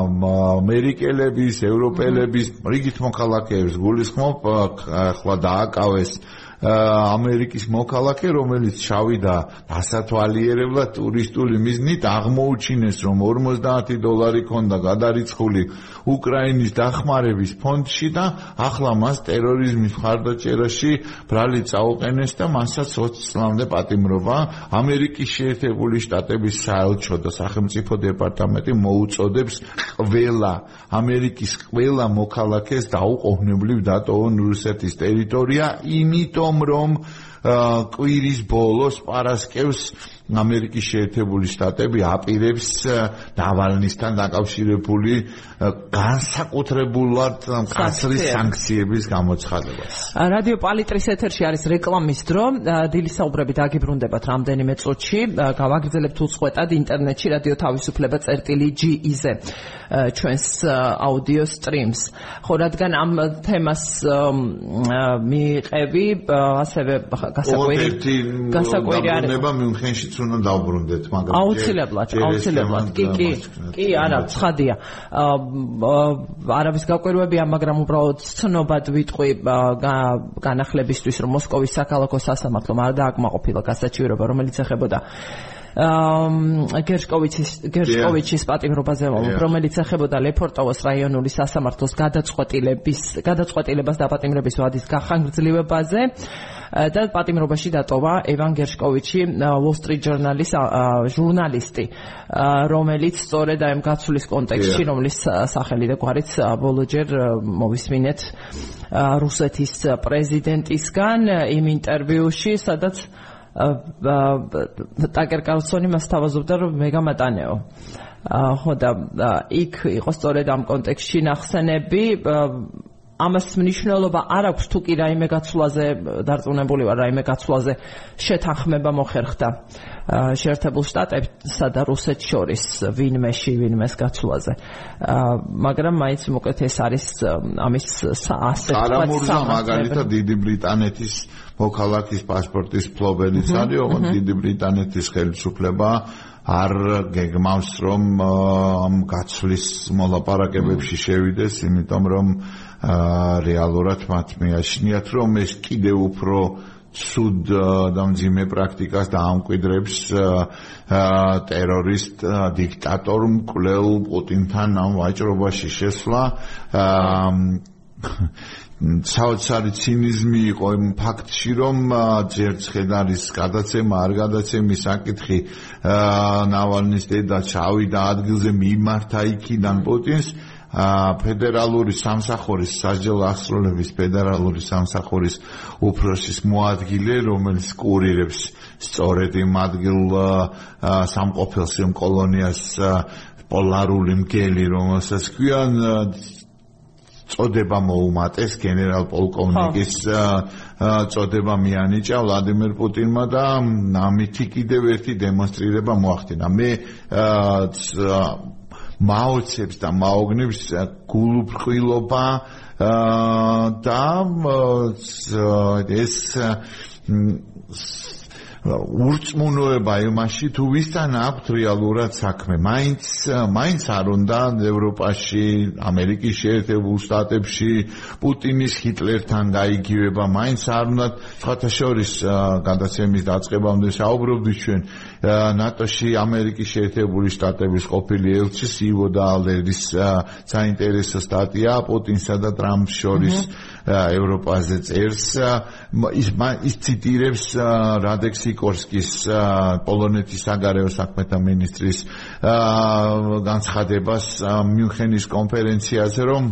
[SPEAKER 2] ამერიკელების ევროპელების რიგით მოქალაქეებს გულისხმობ ახლა დააკავეს ამერიკის მოქალაქე, რომელიც შავიდა დასათვალიერებლად ტურისტული მიზნით აღმოუჩინეს, რომ 50 დოლარი ქონდა გადარიცხული უკრაინის დახმარების ფონდში და ახლა მას ტერორიზმის მხარდაჭერაში ბრალი წაუყენეს და მასაც 20 წლამდე პატიმრობა ამერიკის შეერთებული შტატების საელჩო და სახელმწიფო დეპარტამენტი მოუწოდებს ყველა ამერიკის ყველა მოქალაქეს დაუყოვნებლივ დატოვონ რუსეთის ტერიტორია იმიტომ რომ რომ კვირის ბოლოს პარასკევს ამერიკის შეერთებული შტატები აპირებს დავალნისთან დაკავშირებული განსაკუთრებულად მკაცრი სანქციების გამოცხადებას.
[SPEAKER 1] რადიო პალიტრის ეთერში არის რეკლამის დრო. დილისაუბრები დაგიბრუნდებათ რამდენიმე წუთში. გავაგრძელებთ უცხოეთად ინტერნეტში რადიო თავისუფლება წერტილი GE-ზე ჩვენს აუდიო სტრიმს. ხო, რადგან ამ თემას მიიყევი, ასევე გასაკვირი
[SPEAKER 2] გასაკვირი არის. მიუნხენში უნდა დავბრუნდეთ,
[SPEAKER 1] მაგრამ აუცილებლად, აუცილებლად. კი, კი, კი, არა, ცხადია. არავის გაკვირვებია, მაგრამ უბრალოდ ცნობად ვიტყვი განახლებისთვის, რომ მოსკოვის საქალაქო სასამართლომ არ დააკმაყოფილა გასაჩივრება, რომელიც ეხებოდა გერშკოვიჩის გერშკოვიჩის პატიმრობაზე რომელიც ეხებოდა ლეფორტოვოს რაიონული სასამართლოს გადაწყვეტილების გადაწყვეტილებას დაპატიმრების ვადის გახანგრძლივებაზე. და პატიმრობაში დატოვა ევან გერშკოვიჩი Wall Street Journal-ის ჟურნალისტი რომელიც სწორედ აი ამ გაცვლის კონტექსტში რომლის სახელი და გვარიც ბოლოჯერ მოვისმინეთ რუსეთის პრეზიდენტისგან იმ ინტერვიუში სადაც ტაკერ კარლსონი მას თავაზობდა რომ მე გამატანეო ხო და იქ იყო სწორედ ამ კონტექსტში ნახსენები ამას მნიშვნელობა არ აქვს თუ კი რაიმე გაცვლაზე დარწმუნებული ვარ რაიმე გაცვლაზე შეთანხმება მოხერხდა შეერთებულ შტატებსა და რუსეთს შორის ვინმეში ვინმეს გაცვლაზე. მაგრამ მაინც მოკლედ ეს არის ამის
[SPEAKER 2] ასე ვთქვათ მაგალითად დიდი ბრიტანეთის მოქალაქის პასპორტის ფლობელიც არის ოღონდ დიდი ბრიტანეთის ხელისუფლება არ გეგმავს რომ ამ გაცვლის მოლაპარაკებებში შევიდეს იმიტომ რომ რეალურად მათ მეაშნიათ რომ ეს კიდე უფრო სუდ და მძიმე პრაქტიკას დაამკვიდრებს ტერორისტ დიქტატორ მკვლელ პუტინთან ამ ვაჭრობაში შესვლა საოცარი ცინიზმი იყო იმ ფაქტში რომ ჯერცხედ არის გადაცემა არ გადაცემის საკითხი ნავალნის დედა ჩავიდა ადგილზე მიმართა იქიდან პუტინს ფედერალური სამსახურის სასჯელ აღსრულების ფედერალური სამსახურის უფროსის მოადგილე რომელიც კურირებს სწორედ იმ ადგილ სამყოფელს იმ კოლონიას პოლარული მგელი რომელსაც ქვიან წოდება მოუმატეს გენერალ პოლკოვნიკის წოდება მიანიჭა ვლადიმერ პუტინმა და ამითი კიდევ ერთი დემონსტრირება მოახდინა. მე მაოცებს და მაოგნებს გულუბრყვილობა და ეს ურწმუნოება იმაში თუ ვისთან აქვთ რეალურად საქმე. მაინც მაინც არ უნდა ევროპაში, ამერიკის შეერთებულ შტატებში პუტინის ჰიტლერთან გაიგივება, მაინც არ უნდა სხვათა შორის გადაცემის დაწყებამდე საუბრობდით ჩვენ. ნატოში ამერიკის შეერთებული შტატების ყოფილი ელჩი სივო დაალერის საინტერესო სტატია პუტინსა და ტრამპს შორის ევროპაზე წერს ის ის ციტირებს რადექსი სიკორსკის პოლონეთის საგარეო საქმეთა მინისტრის განცხადებას მიუნხენის კონფერენციაზე რომ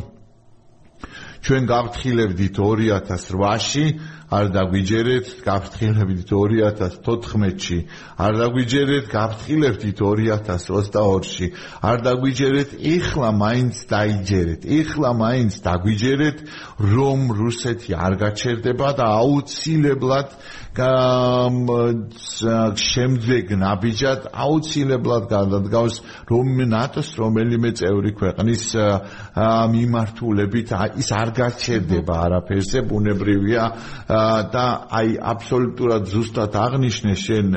[SPEAKER 2] ჩვენ გავთხილებდით 2008-ში არ დაგვიჯერეთ, გავთხილებდით 2014-ში, არ დაგვიჯერეთ, გავთხილებდით 2022-ში, არ დაგვიჯერეთ, ეხლა მაინც დაიჯერეთ, ეხლა მაინც დაგვიჯერეთ, რომ რუსეთი არ გაჩერდება და აუცილებლად შემდეგ ნაბიჯად აუცილებლად გადადგავს რომ ნატოს რომელიმე წევრი ქვეყნის მიმართულებით ის არ გაჩერდება არაფერზე ბუნებრივია და აი აბსოლუტურად ზუსტად აღნიშნე შენ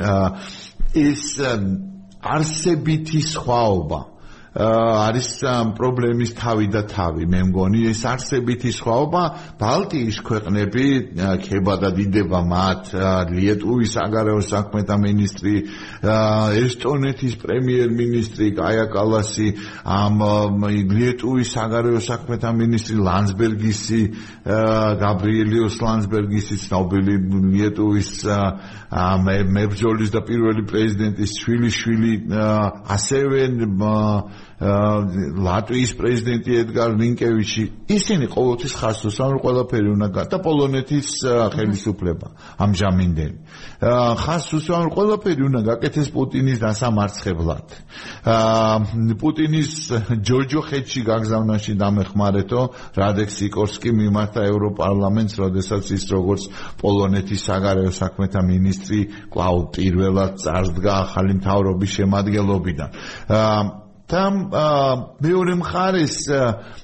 [SPEAKER 2] ეს არსებითი სხვაობა არის პრობლემის თავი და თავი. მე მგონი ეს არსებითი სხვაობა ბალტიის ქვეყნები ქებადა დიდება მათ ლიეტუვის აგარეო საქმეთა ministri ესტონეთის პრემიერ-მინისტრი კაია კალასი ამ ლიეტუვის აგარეო საქმეთა ministri ლანსბერგისი გაბრიელიოს ლანსბერგისი ცნობილი ლიეტუვის მებრძოლის და პირველი პრეზიდენტის შვილი შვილი ასევე ლატვიის პრეზიდენტი ედგარ ნინკევიჩი ისინი ყოველთვის ხასოს ამ ყველაფერი უნდა გა და პოლონეთის ხელისუფლება ამჟამინდელი ხასოს ამ ყველაფერი უნდა გაკეთეს პუტინის დასამარცხებლად. პუტინის ჯოჯოხეთში გაგზავნაში დამეხმარეთო რადექ სიკორსკი მიმართა ევროპარლამენტს როდესაც ის როგორც პოლონეთის საგარეო საქმეთა მინისტრი კლაუდ პირველად წარსდგა ახალი მთავრობის შემადგენლობიდან და მეორე მხარეს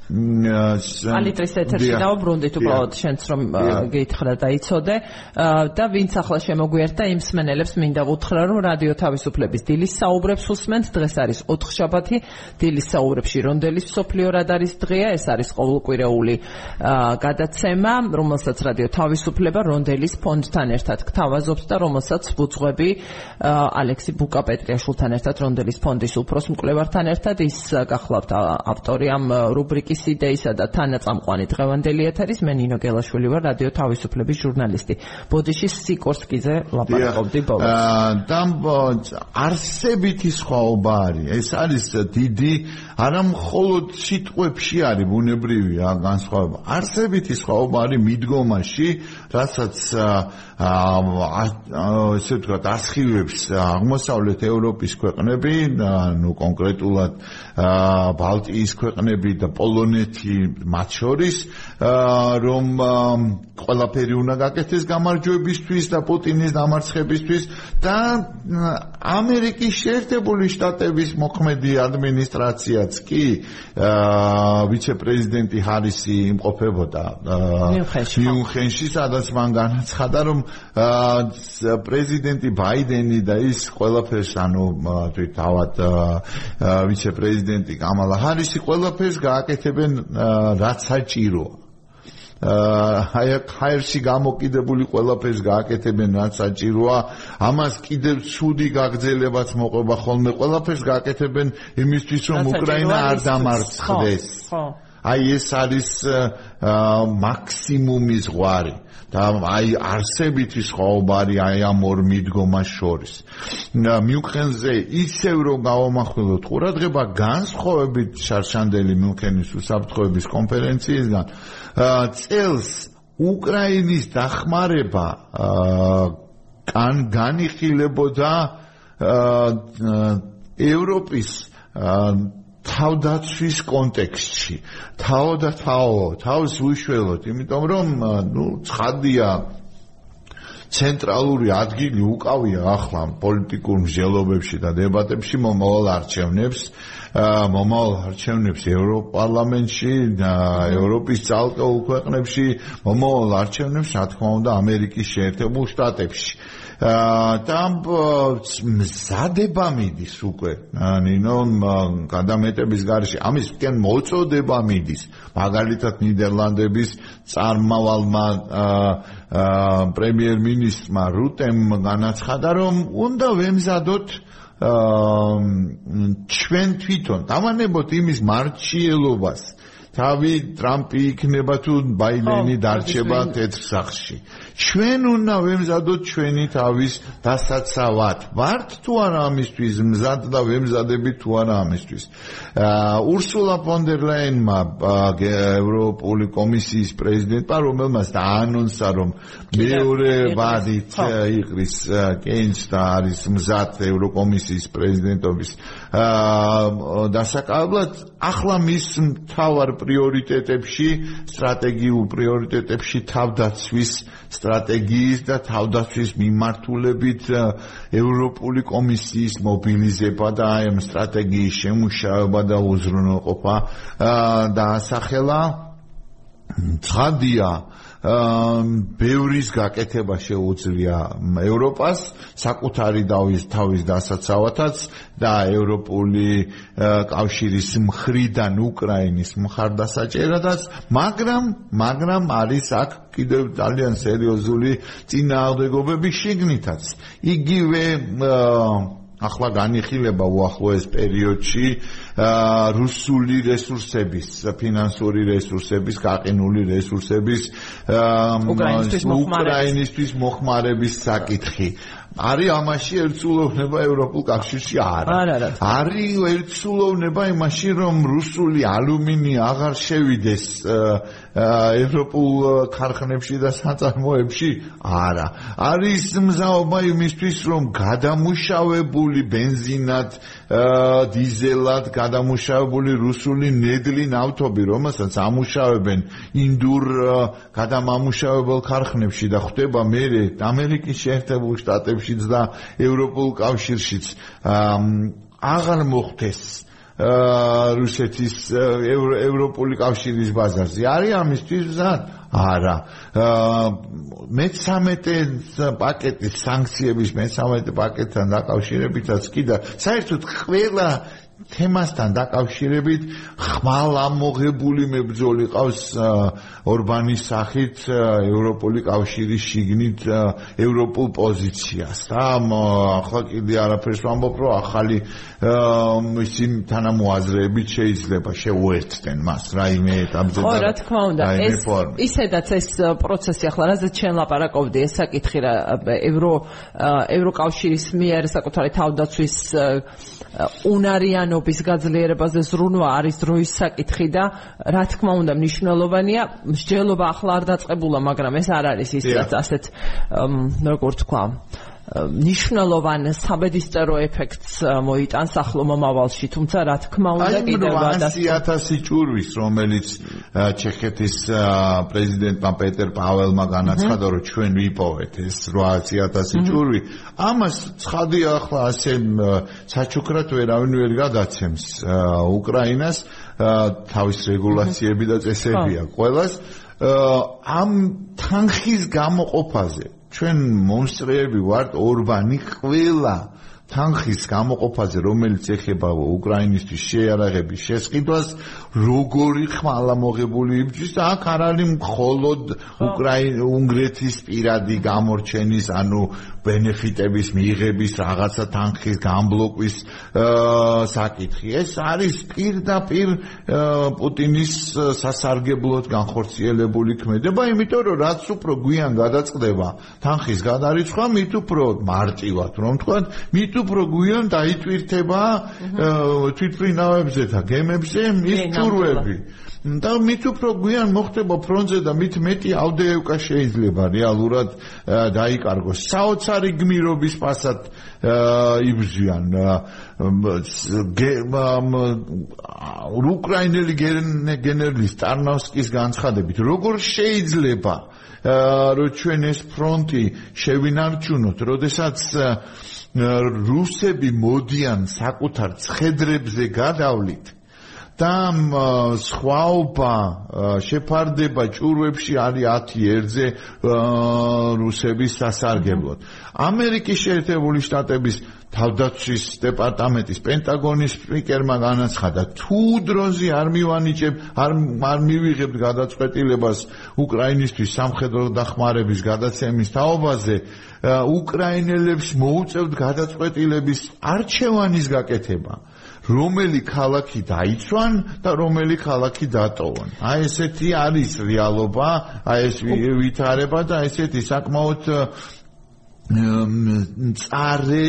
[SPEAKER 1] ალიტრის ეთერში დავბრუნდით უბრალოდ შენც რომ გეითხრა და იცოდე. და ვინც ახლა შემოგვიერთდა იმ სმენელებს მინდა უთხრა რომ რადიო თავისუფლების დილის საუბრებს უსმენთ. დღეს არის 4 შაბათი. დილის საუბრებში რონდელის სოფლიო რადარის დღეა? ეს არის ყოველკვირეული გადაცემა რომელსაც რადიო თავისუფლება რონდელის ფონდთან ერთად გთავაზობთ და რომელსაც ბუძღვები ალექსი ბუკაპეტრიაშვილთან ერთად რონდელის ფონდის უფროს მკვლევართან ერთად ის გახლავთ ავტორი ამ რუბრიკის იდეისა და თანაწამყვანი დღევანდელი ეთერის მე ნინო გელაშვილი ვარ რადიო თავისუფლების ჟურნალისტი. ბოდიში სიკორსკიზე ლაპარაკობდი ბოლოს.
[SPEAKER 2] და არსებითი სხვაობა არის. ეს არის დიდი არა მხოლოდ სიტყვებში არის ბუნებრივია განსხვავება. არსებითი სხვაობა არის მიდგომაში რასაც ესე ვთქვათ ასხივებს აღმოსავლეთ ევროპის ქვეყნები ნუ კონკრეტულად ბალტიის ქვეყნები და პოლონეთი მათ შორის რომ ყველაფერი უნდა გაკეთდეს გამარჯვებისთვის და პუტინის დამარცხებისთვის და ამერიკის შეერთებული შტატების მოქმედი ადმინისტრაციაც კი ვიცე-პრეზიდენტი ჰარისი იმყოფებოდა მიუნხენში სადაც მან განაცხადა რომ პრეზიდენტი ბაიდენი და ის ყველაფერს ანუ თავად ვიცე-პრეზიდენტი კამალა ჰარისი ყველაფერს გააკეთებენ რაც საჭიროა აი ხაერში გამოკიდებული ყველაფერს გააკეთებენ რაც საჭიროა. ამას კიდევ ცუდი გაგრძელებაც მოყვება ხოლმე. ყველაფერს გააკეთებენ იმისთვის რომ უკრაინა არ დამარცხდეს აი ეს არის მაქსიმუმი ზღვარი და აი არსებითი სხვაობა არის აი ამ ორ მიდგომას შორის. მიუნხენზე ისევ რომ გავამახვილოთ ყურადღება განსხვავებით შარშანდელი მიუნხენის უსაფრთხოების კონფერენციისგან წელს უკრაინის დახმარება კან განიხილებოდა ევროპის თავდაცვის კონტექსტში. თავ და თავ, თავს უშველოთ, იმიტომ რომ ნუ ცხადია ცენტრალური ადგილი უკავია ახლა პოლიტიკურ მსჯელობებში და დებატებში. მომავალ არჩევნებს მომავალ არჩევნებს ევროპარლამენტში და ევროპის ძალკეულ ქვეყნებში მომავალ არჩევნებს რა თქმა უნდა ამერიკის შეერთებულ შტატებში და მზადება მიდის უკვე. ნინო გადამეტების გარშე ამის კენ მოწოდება მიდის. მაგალითად ნიდერლანდების წარმავალმა პრემიერ-მინისტრმა რუტემ განაცხადა რომ უნდა ვემზადოთ ჩვენ თვითონ. დავანებოთ იმის მარჩიელობას. თავი ტრამპი იქნება თუ ბაიდენი დარჩება თეთრ სახლში ჩვენ უნდა ვემზადოთ ჩვენი თავის დასაცავად. ვართ თუ არა ამისთვის მზად და ვემზადებით თუ არა ამისთვის. ურსულა ფონ დერ ლაინმა ევროპული კომისიის პრეზიდენტმა რომელმაც დაანონსა რომ მეორე ვადით იყრის კენს და არის მზად ევროკომისიის პრეზიდენტობის დასაკავებლად ახლა მის მთავარ პრიორიტეტებში სტრატეგიულ პრიორიტეტებში თავდაცვის სტრატეგიის და თავდაცვის მიმართულებით ევროპული კომისიის მობილიზება და ამ სტრატეგიის შემუშავება და უზრუნველყოფა დაასახელა. ცხადია ბევრის გაკეთება შეუძლია ევროპას საკუთარი დავის თავის დასაცავათაც და ევროპული კავშირის მხრიდან უკრაინის მხარდასაჭერადაც მაგრამ მაგრამ არის აქ კიდევ ძალიან სერიოზული წინააღმდეგობები შიგნითაც. იგივე ახლა განიხილება უახლოეს პერიოდში რუსული რესურსების, ფინანსური რესურსების, გაყინული რესურსების უკრაინისთვის მოხმარების საკითხი. არის ამაში ერთსულოვნება ევროპულ კავშირში
[SPEAKER 1] არა.
[SPEAKER 2] არის ერთსულოვნება იმაში რომ რუსული ალუმინი აღარ შევიდეს ევროპულ ქარხნებში და საწარმოებში? არა. არის მზაობა იმისთვის რომ გადამუშავებული ბენზინად, დიზელად გადამუშავებული რუსული ნედლი ნავთობი, რომელსაც ამუშავებენ ინდურ გადამამუშავებელ ქარხნებში და ხდება მე ამერიკის შეერთებულ შტატებში კავშირშიც და ევროპულ კავშირშიც აღარ მოხდეს რუსეთის ევროპული კავშირის ბაზარზე. არის ამისთვის მზად? არა. მე-13 პაკეტის სანქციების მე-13 პაკეტთან დაკავშირებითაც კი და საერთოდ ყველა თემასთან დაკავშირებით ხმალ ამოღებული მებრძოლი ყავს ორბანის სახით ევროპული კავშირის შიგნით ევროპულ პოზიციას. და ახლა კიდე არაფერს ვამბობ რომ ახალი ისინ თანამოაზრეებით შეიძლება შეუერთდნენ მას. რაიმე ეტაპზე
[SPEAKER 1] და რა თქმა უნდა ეს ისედაც ეს პროცესი ახლა რაზეც ჩვენ ლაპარაკობდი ეს საკითხი რა ევრო ევროკავშირის მიერ საკუთარი თავდაცვის უნარიანობის გაძლიერებაზე ზრუნვა არის დროის საკითხი და რა თქმა უნდა მნიშვნელოვანია მსჯელობა ახლა არ დაწყებულა მაგრამ ეს არ არის ის ასეთ როგორ თქვა ნიშნულოვან საბედისწერო ეფექტს მოიტანს ახლო მომავალში, თუმცა რა თქმა უნდა
[SPEAKER 2] კიდევ 100000 ჭურვის, რომელიც ჩეხეთის პრეზიდენტმა პეტერ პაველმა განაცხადა, რომ ჩვენ ვიპოვეთ ეს 800000 ჭურვი, ამას ცხადია ახლა ასე საჩუქრად ვერავინ ვერ გადაცემს უკრაინას. თავის რეგულაციები და წესებია ყოველას ამ თანხის გამოყოფაზე ჩვენ მონსტრები ვართ ორბანი ყველა თანხის გამოყოფაზე რომელიც ეხება უკრაინისტვის შეარაღების შესყიდვას როგორი ხმალა მოღებული იმის და აქ არ არის მხოლოდ უკრაინ უნგრეთის პირადი გამორჩენის ანუ ბენეფიტების მიღების რაღაცა თანხის გამბლოკვის საკითხი. ეს არის პირდაპირ პუტინის სასარგებლოდ განხორციელებული ქმედება იმიტომ რომ რაც უფრო გვიან გადაწყდება თანხის გადარიცხვა მით უფრო მარტივად რომ თქვა მით უფრო გვიან დაიტვირთება თვითფრინავებზე და გემებზე ის ჭურვები და მით უფრო გვიან მოხდება ფრონტზე და მით მეტი ავდეევკა შეიძლება რეალურად დაიკარგოს. საოცარი გმირობის პასად იბზიან უკრაინელი გენერლის ტარნოვსკის განცხადებით, როგორ შეიძლება რომ ჩვენ ეს ფრონტი შევინარჩუნოთ, როდესაც რუსები მოდიან საკუთარ ცხედრებზე გადავლით და სხვაობა შეფარდება ჭურვებში არის 10 ერთზე რუსების სასარგებლოდ. ამერიკის შეერთებული შტატების თავდაცვის დეპარტამენტის პენტაგონის სპიკერმა განაცხადა თუ დროზე არ მივანიჭებ არ არ მივიღებთ გადაწყვეტილებას უკრაინისტვის სამხედრო დახმარების გადაცემის თაობაზე უკრაინელებს მოუწევთ გადაწყვეტილების არჩევანის გაკეთება რომელი ქალაქი დაიცვან და რომელი ქალაქი დატოვონ. აი ესეთი არის რეალობა, აი ეს ვითარება და ესეთი საკმაოდ წარე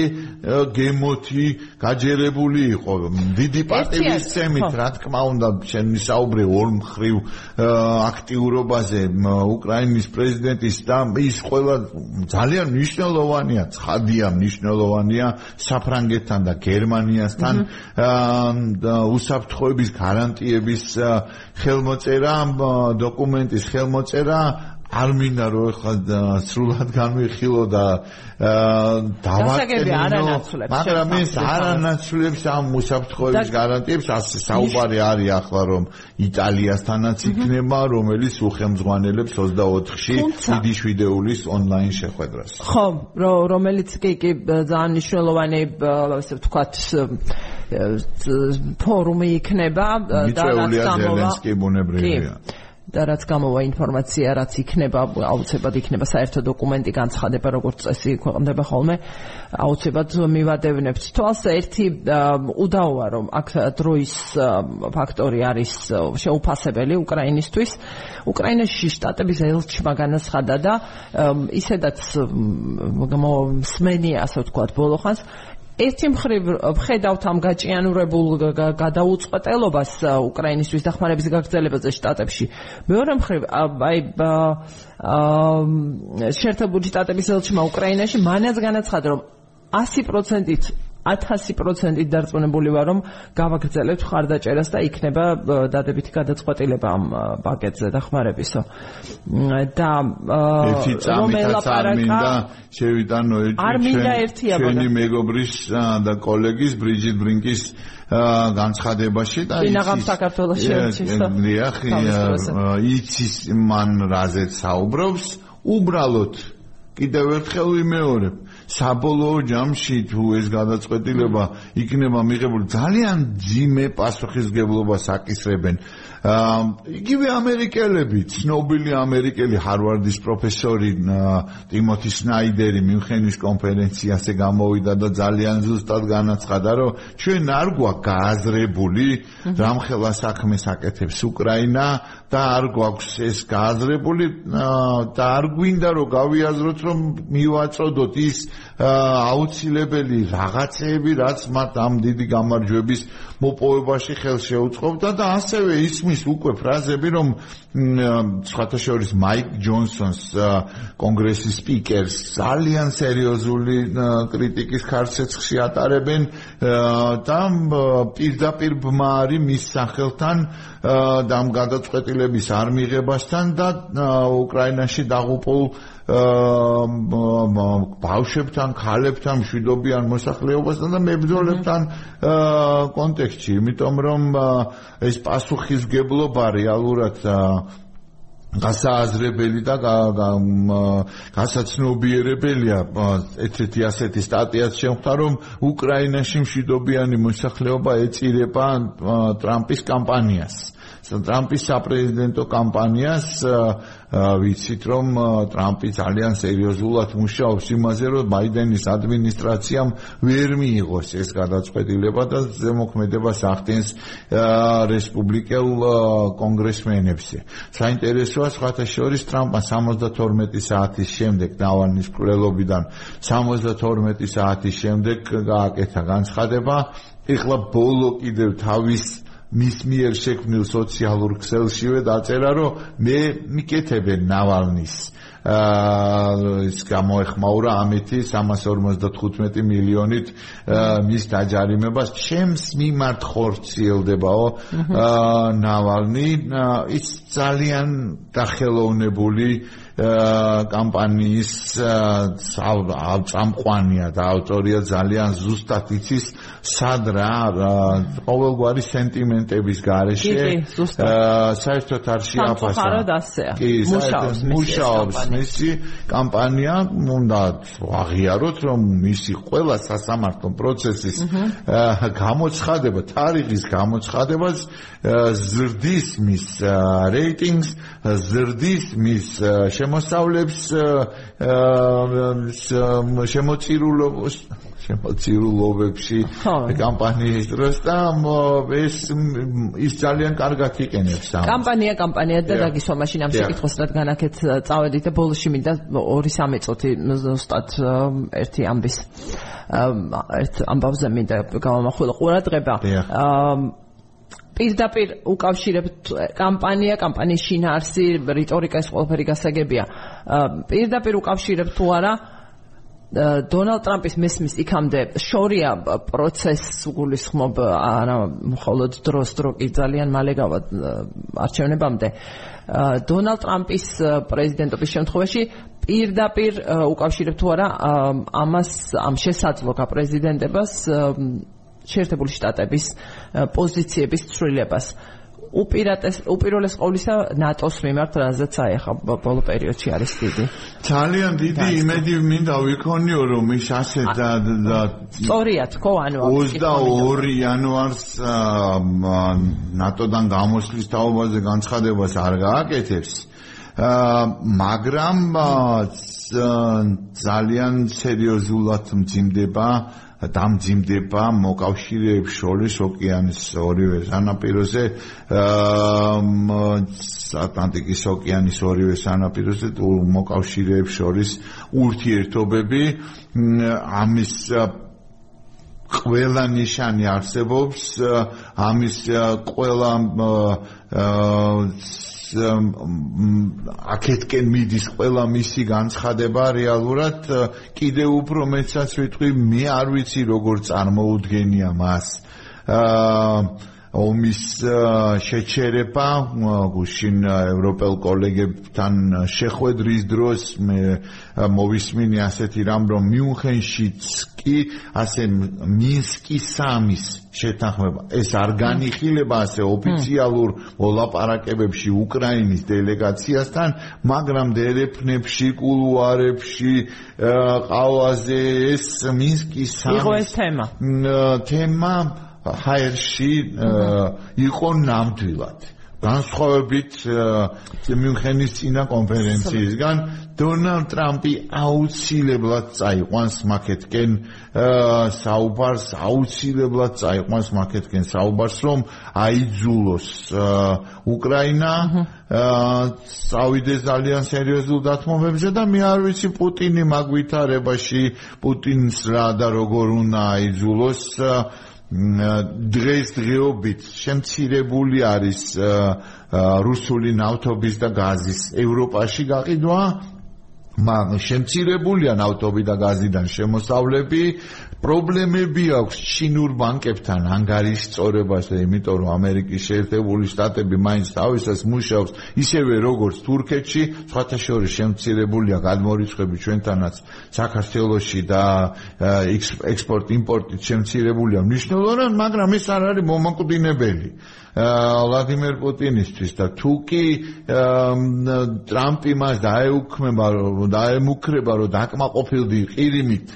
[SPEAKER 2] გემოთი გაჯერებული იყო. დიდი პარტიის წემით რა თქმა უნდა შენ მისაუბრე ორ მხრივ აქტიურობაზე უკრაინის პრეზიდენტის და ის ყველა ძალიან მნიშვნელოვანია ცხადია მნიშვნელოვანია საფრანგეთთან და გერმანიასთან უსაფრთხოების გარანტიების ხელმოწერა დოკუმენტის ხელმოწერა არ მინდა რომ ეხლა სრულად განვიხილო და
[SPEAKER 1] დავაკეთო
[SPEAKER 2] მაგრამ ეს არანაცვლებს ამ უსაფრთხოების გარანტიებს ასე საუბარი არის ახლა რომ იტალიასთანაც იქნება რომელიც უხელმძღვანელებს 24-ში დიდი შვიდეულის ონლაინ შეხვედრას.
[SPEAKER 1] ხო რომელიც კი კი ძალიან მნიშვნელოვანი ასე ვთქვათ ფორუმი იქნება
[SPEAKER 2] და რაც გამოვა კი ბუნებრივია
[SPEAKER 1] და რაც გამოვა ინფორმაცია, რაც იქნება, აუცილებლად იქნება საერთო დოკუმენტი განცხადება, როგორც წესი ქვეყნდება ხოლმე, აუცილებლად მივადევნებთ თვალს ერთი უდაოა, რომ აქ დროის ფაქტორი არის შეუფასებელი უკრაინისტვის. უკრაინაში შტატების ელჩმა განაცხადა და ისედაც მსმენია, ასე ვთქვათ, ბოლოხანს ერთი მხრივ ვხედავთ ამ გაჭიანურებულ გადაუწყვეტელობას უკრაინისთვის დახმარების გაგრძელებაზე შტატებში. მეორე მხრივ აი შეერთებული შტატების ელჩმა უკრაინაში მანაც განაცხადა რომ 100%-ით 1000%-ით დარწმუნებული ვარ, რომ გავაგრძელებთ ხარდაჭერას და იქნება დადებითი გადაწყვეტილება ამ პაკეტზე დახმარებისო. და
[SPEAKER 2] რომ ელაპარაკა შევიტანო
[SPEAKER 1] ერთი ჩვენი
[SPEAKER 2] მეგობრის და კოლეგის ბრიჯიტ ბრინკის განცხადებაში
[SPEAKER 1] და იცის საქართველოს შეეჩისო.
[SPEAKER 2] იცის მან რაზეც საუბრობს, უბრალოდ კიდევ ერთხელ ვიმეორებ, საბოლოო ჯამში თუ ეს გადაწყვეტილება იქნება მიღებული ძალიან ძიმე პასუხისგებლობას აკისრებენ იგივე ამერიკელები, ცნობილი ამერიკელი ჰარვარდის პროფესორი ტიმოთი სნაიდერი მიუნხენის კონფერენციაზე გამოვიდა და ძალიან ზუსტად განაცხადა, რომ ჩვენ არ გვაქვს გააზრებული რამხელა საქმეს აკეთებს უკრაინა და არ გვაქვს ეს გააზრებული და არ გვინდა რომ გავიაზროთ რომ მივაწოდოთ ის აუცილებელი რაღაცეები, რაც მათ ამ დიდი გამარჯვების მოპოვებაში ხელს შეუწყობდა და ასევე ისმის უკვე ფრაზები, რომ სხვათა შორის მაიკ ჯონსონს კონგრესის სპიკერს ძალიან სერიოზული კრიტიკის ხარცეცხში ატარებენ და პირდაპირ ბმარი მის სახელთან და ამ გადაწყვეტილების არ მიღებასთან და უკრაინაში დაღუპულ ბავშვებთან, ქალებთან, მშვიდობიან მოსახლეობასთან და მებრძოლებთან კონტექსტში, იმიტომ რომ ეს პასუხისგებლობა რეალურად გასააზრებელი და გასაცნობიერებელია ერთ-ერთი ასეთი სტატიაც შემხვდა რომ უკრაინაში მშვიდობიანი მოსახლეობა ეწირება ტრამპის კამპანიას ტრამპის საპრეზიდენტო კამპანიას ვიცით რომ ტრამპი ძალიან სერიოზულად მუშაობს იმაზე რომ ბაიდენის ადმინისტრაციამ ვერ მიიღოს ეს გადაწყვეტილება და ზემოქმედებას ახდენს რესპუბლიკელ კონგრესმენებზე. საინტერესოა სხვათა შორის ტრამპმა 72 საათის შემდეგ ნავანის კვლელობიდან 72 საათის შემდეგ გააკეთა განცხადება ეხლა ბოლო კიდევ თავის მის მიერ შექმნილ სოციალურ ქსელშივე დაწერა, რომ მე მიკეთებენ ნავალნის. აა ის გამოეხმაურა ამითი 355 მილიონით მის დაჯარიმებას. ჩემს მიმართ ხორციელდებაო აა ნავალნი. ის ძალიან დახელოვნებული კამპანიის წამყვანია და ავტორია ძალიან ზუსტად იცის სად რა ყოველგვარი სენტიმენტების გარეშე საერთოდ არ შეაფასა.
[SPEAKER 1] კი მუშაობს
[SPEAKER 2] მუშაობს მისი კამპანია უნდა აღიაროთ რომ მისი ყველა სასამართლო პროცესის გამოცხადება თარიღის გამოცხადებას ზრდის მის რეიტინგს ზრდის მის შემოსავლებს შემოწირულობს შემოწირულობებში კამპანიის დროს და ეს ის ძალიან კარგად იყენებს ამ
[SPEAKER 1] კამპანია კამპანია და დაგისვა მაშინ ამ შეკითხვას რა განაკეთ წავედით და ბოლოში მინდა 2-3 წუთი ზუსტად ერთი ამბის. ერთ ამბავზე მინდა გავამახვილო ყურადღება. აა პირდაპირ უკავშირებთ კამპანია, კამპანიის შინაარსი, რიტორიკა ეს ყველაფერი გასაგებია. პირდაპირ უკავშირებთ თუ არა დონალდ ტრამპის მესმის იქამდე შორია პროცესს გულისხმობ არა მხოლოდ დროს დრო კი ძალიან მალე გავა არჩევნებამდე დონალდ ტრამპის პრეზიდენტობის შემთხვევაში პირდაპირ უკავშირებთ თუ არა ამას ამ შესაძლო გაპრეზიდენტებას შეერთებული შტატების პოზიციების ცვლილებას. უპირატეს უპირველეს ყოვლისა ნატოს მიმართ რაზეც აი ახლა ბოლო პერიოდში არის დიდი.
[SPEAKER 2] ძალიან დიდი იმედი მინდა ვიქონიო რომ ის ასე და
[SPEAKER 1] სწორია თქო ანუ
[SPEAKER 2] 22 იანვარს ნატოდან გამოსვლის თაობაზე განცხადებას არ გააკეთებს. მაგრამ ძალიან სერიოზულად მძიმდება დამძიმდება მოკავშირეებს შორის ოკეანის ორივე სანაპიროზე ატლანტიკის ოკეანის ორივე სანაპიროზე მოკავშირეებს შორის ურთიერთობები ამის ყველა ნიშანი არსებობს ამის ყველა აქეთკენ მიდის ყველა მისი განცხადება რეალურად კიდე უფრო მეცაც ვიტყვი მე არ ვიცი როგორ წარმოუდგენია მას. აა ომის შეჩერება გუშინ ევროპელ კოლეგებთან შეხვედრის დროს მე მოვისმინე ასეთი რამ რომ მიუნხენშიც კი ასე მინსკის სამის შეთანხმება. ეს არ განიხილება ასე ოფიციალურ მოლაპარაკებებში უკრაინის დელეგაციასთან მაგრამ დერეფნებში კულუარებში ყავაზე ეს მინსკის სამის
[SPEAKER 1] იყო ეს თემა.
[SPEAKER 2] თემა ჰაერში იყო ნამდვილად. განსხვავებით მიუნხენის წინა კონფერენციისგან დონალდ ტრამპი აუცილებლად წაიყვანს მაკეთკენ საუბარს აუცილებლად წაიყვანს მაკეთკენ საუბარს რომ აიძულოს უკრაინა წავიდეს ძალიან სერიოზულ დათმობებზე და მე არ ვიცი პუტინი მაგვითარებაში პუტინს რა და როგორ უნდა აიძულოს დღეს დღეობით შემცირებული არის რუსული ნავთობის და გაზის ევროპაში გაყიდვა. მაგრამ შემცირებულია ნავთობი და გაზიდან შემოსავლები პრობლემები აქვს ჩინურ ბანკებთან ანგარის სწორებასა, იმიტომ რომ ამერიკის შეერთებული შტატები მაინც თავისას მუშაობს ისევე როგორც თურქეთში, სხვათა შორის შემცირებულია გადმორიცხვები ჩვენთანაც საქართველოსში და ექსპორტ-იმპორტით შემცირებულია მნიშვნელოვნად, მაგრამ ეს არ არის მომაკვდინებელი. ვლადიმერ პუტინისთვის და თუ კი ტრამპი მას დაეუქმება, დაემუქრება, რომ დაკმაყოფილდი ყირიმით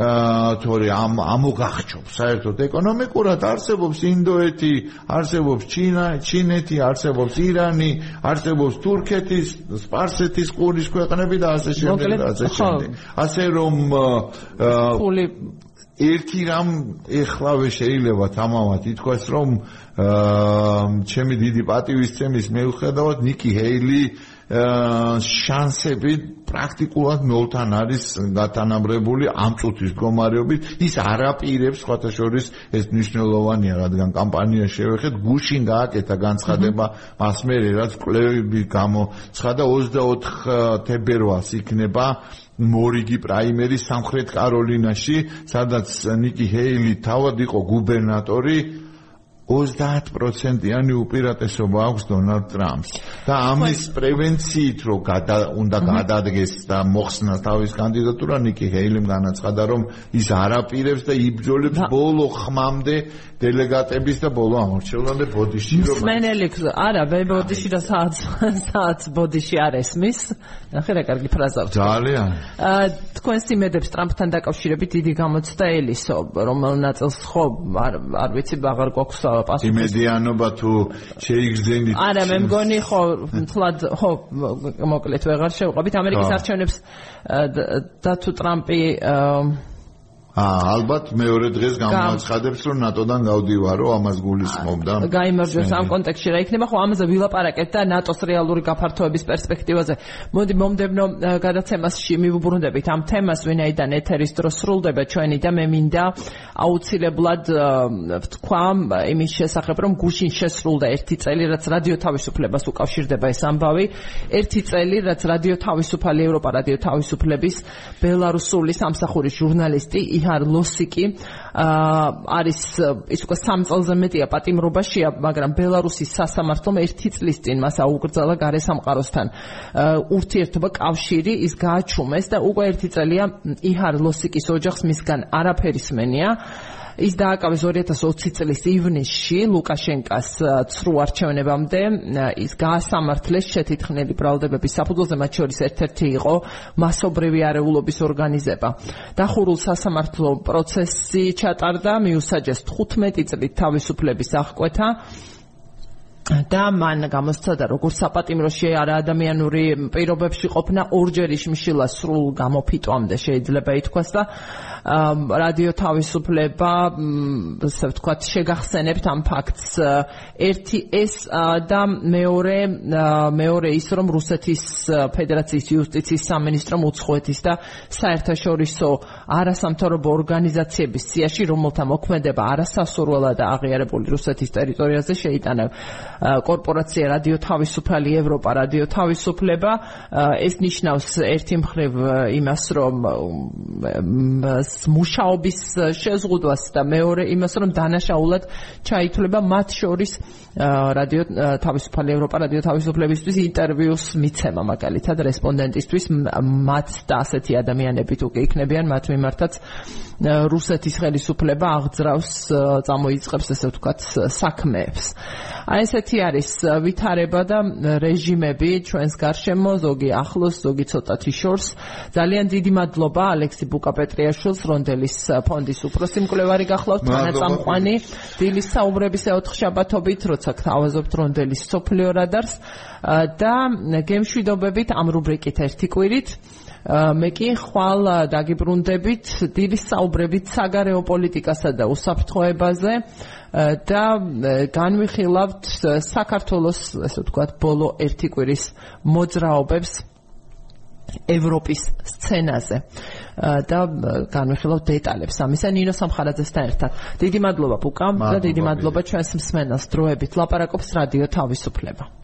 [SPEAKER 2] თორე ამ ამოგახჩობს საერთოდ ეკონომიკურად არსებობს ინდოეთი, არსებობს ჩინა, ჩინეთი, არსებობს ირანი, არსებობს თურქეთის, სპარსეთის ყურის ქვეყნები და ასე შემდეგ და ასე შემდეგ. ასე რომ ფული ერთი რამ ეხლავე შეიძლება თამამად ითქვას რომ ჩემი დიდი პატივისცემის მეუხედავად ნიკი ჰეილი შანსები პრაქტიკულად ნოლთან არის გათანაბრებული ამ წუთის მდგომარეობით. ის არაპირებს სხვათა შორის ეს მნიშვნელოვანია რადგან კამპანია შევეხეთ გუშინ გააკეთა განცხადება მას მერე რაც კვლევები გამოცხადა 24 თებერვალს იქნება მორიგი პრაიმერი სამხრეთ კაროლინაში სადაც ნიკი ჰეილი თავად იყო გუბერნატორი 30%-იანი უპირატესობა აქვს დონალდ ტრამპს და ამის პრევენციით რო უნდა გადადგეს და მოხსნას თავის კანდიდატურა ნიკი ჰეილიმ განაცხადა რომ ის არაპირებს და იბრძოლებს ბოლო ხმამდე დელეგატების და ბოლო ამორჩევლამდე ბოდიში
[SPEAKER 1] რომ მენელი არა მე ბოდიში და საათ საათ ბოდიში არ ესმის. ნახე რა კარგი ფრაზა
[SPEAKER 2] ძალიან.
[SPEAKER 1] აა თქვენს იმედებს ტრამპთან დაკავშირებით დიდი გამოცდა ელისო რომელ ნაწილს ხო არ არ ვიცი აღარ გვაქვს
[SPEAKER 2] პასუხი იმედიანობა თუ შეიგრძენით
[SPEAKER 1] არა მე მგონი ხო თლად ხო მოკლედ ვეღარ შევყვებით ამერიკის არჩევნებს და თუ ტრამპი
[SPEAKER 2] აა ალბათ მეორე დღეს გამოაცხადებს რომ ნატოდან გავდივარო ამას გულისხმობდა.
[SPEAKER 1] გაიმარჯვებს ამ კონტექსტში რა იქნება? ხო ამაზე ვილაპარაკეთ და ნატოს რეალური გაფართოების პერსპექტივაზე. მოდი მომდევნო გადაცემაში მივუბრუნდებით. ამ თემას ვინაიდან ეთერის დრო სრულდება ჩვენი და მე მინდა აუცილებლად ვთქვა იმის შესახებ რომ გუშინ შესრულდა ერთი წელი რაც რადიო თავისუფლებას უკავშირდება ეს ამბავი. ერთი წელი რაც რადიო თავისუფალი ევროპა რადიო თავისუფლების ბელარუსული სამსახურის ჟურნალისტი იჰარ ლოსიკი არის ის უკვე 3 წელზე მეტია პატიმრობაშია, მაგრამ ბელარუსის სასამართლომ ერთი წლის წინ მას აუკრძალა გარესამყაროსთან ურთიერთობა კავშირი, ის გააჩუმეს და უკვე ერთი წელია იჰარ ლოსიკის ოჯახს მისგან არაფერი სმენია. ის დააკავეს 2020 წლის ივნისში ლუკაშენკას ცრუ არჩევნებამდე. ის გაასამართლეს შეთითხნელი ბრალდებების საფუძველზე მათ შორის ერთ-ერთი იყო მასობრივი არეულობის ორგანიზება. დახურულ სასამართლო პროცესი ჩატარდა მიუსაჯეს 15 წლით თავისუფლების აღკვეთა და მან გამოსცადა როგორც საპატიმროში არა ადამიანური პირობებში ყოფნა ორჯერ ისმშილა სრულ გამოფიტვამდე შეიძლება ითქვას და რადიო თავისუფლება ასე ვთქვათ შეგახსენებთ ამ ფაქტს. ერთი ეს და მეორე მეორე ის რომ რუსეთის ფედერაციის იუსტიციის სამინისტრომ უცხოეთის და საერთაშორისო არასამთავრობო ორგანიზაციების სიაში რომელთა მოქმედება არასასურველად აღიარებული რუსეთის ტერიტორიაზე შეიტანა კორპორაცია რადიო თავისუფალი ევროპა რადიო თავისუფლება ეს ნიშნავს ერთი მხრივ იმას რომ მუშაობის შეზღუდვას და მეორე იმას რომ დანაშაულად ჩაითვლება მათ შორის რადიო თავისუფალი ევროპა რადიო თავისუფლებისთვის ინტერვიუს მიცემა მაგალითად რესპონდენტისთვის მათ და ასეთი ადამიანები თუ კი იქნებიან მათ მიმართაც რუსეთის ხელისუფლება აღძრავს წამოიწყებს ესე ვთქვათ საქმეებს. აი ესეთი არის ვითარება და რეჟიმები ჩვენს გარშემო ზოგი ახლოს ზოგი ცოტათი შორს. ძალიან დიდი მადლობა ალექსი ბუკაპეტრიაშვილს რონდელის ფონდის უფროსი მკვლევარი გახლავთ. თანაწამყვანი დილის საუბრების ეოთხშაბათობით როცა გთავაზობთ რონდელის სოფლიო რადარს. და გემშვიდობებით ამ რუბრიკით ერთი კვირით მე კი ხვალ დაგიბრუნდებით დილის საუბრებით საგარეო პოლიტიკასა და უსაფრთხოებაზე და განვიხილავთ საქართველოს ესე ვთქვათ ბოლო ერთი კვირის მოძრაობებს ევროპის სცენაზე და განვიხილავთ დეტალებს ამისა ნინო სამხარაძესთან ერთად. დიდი მადლობა ბუკამ და დიდი მადლობა ჩვენს მსმენელს დროებით ლაპარაკობს რადიო თავისუფლება.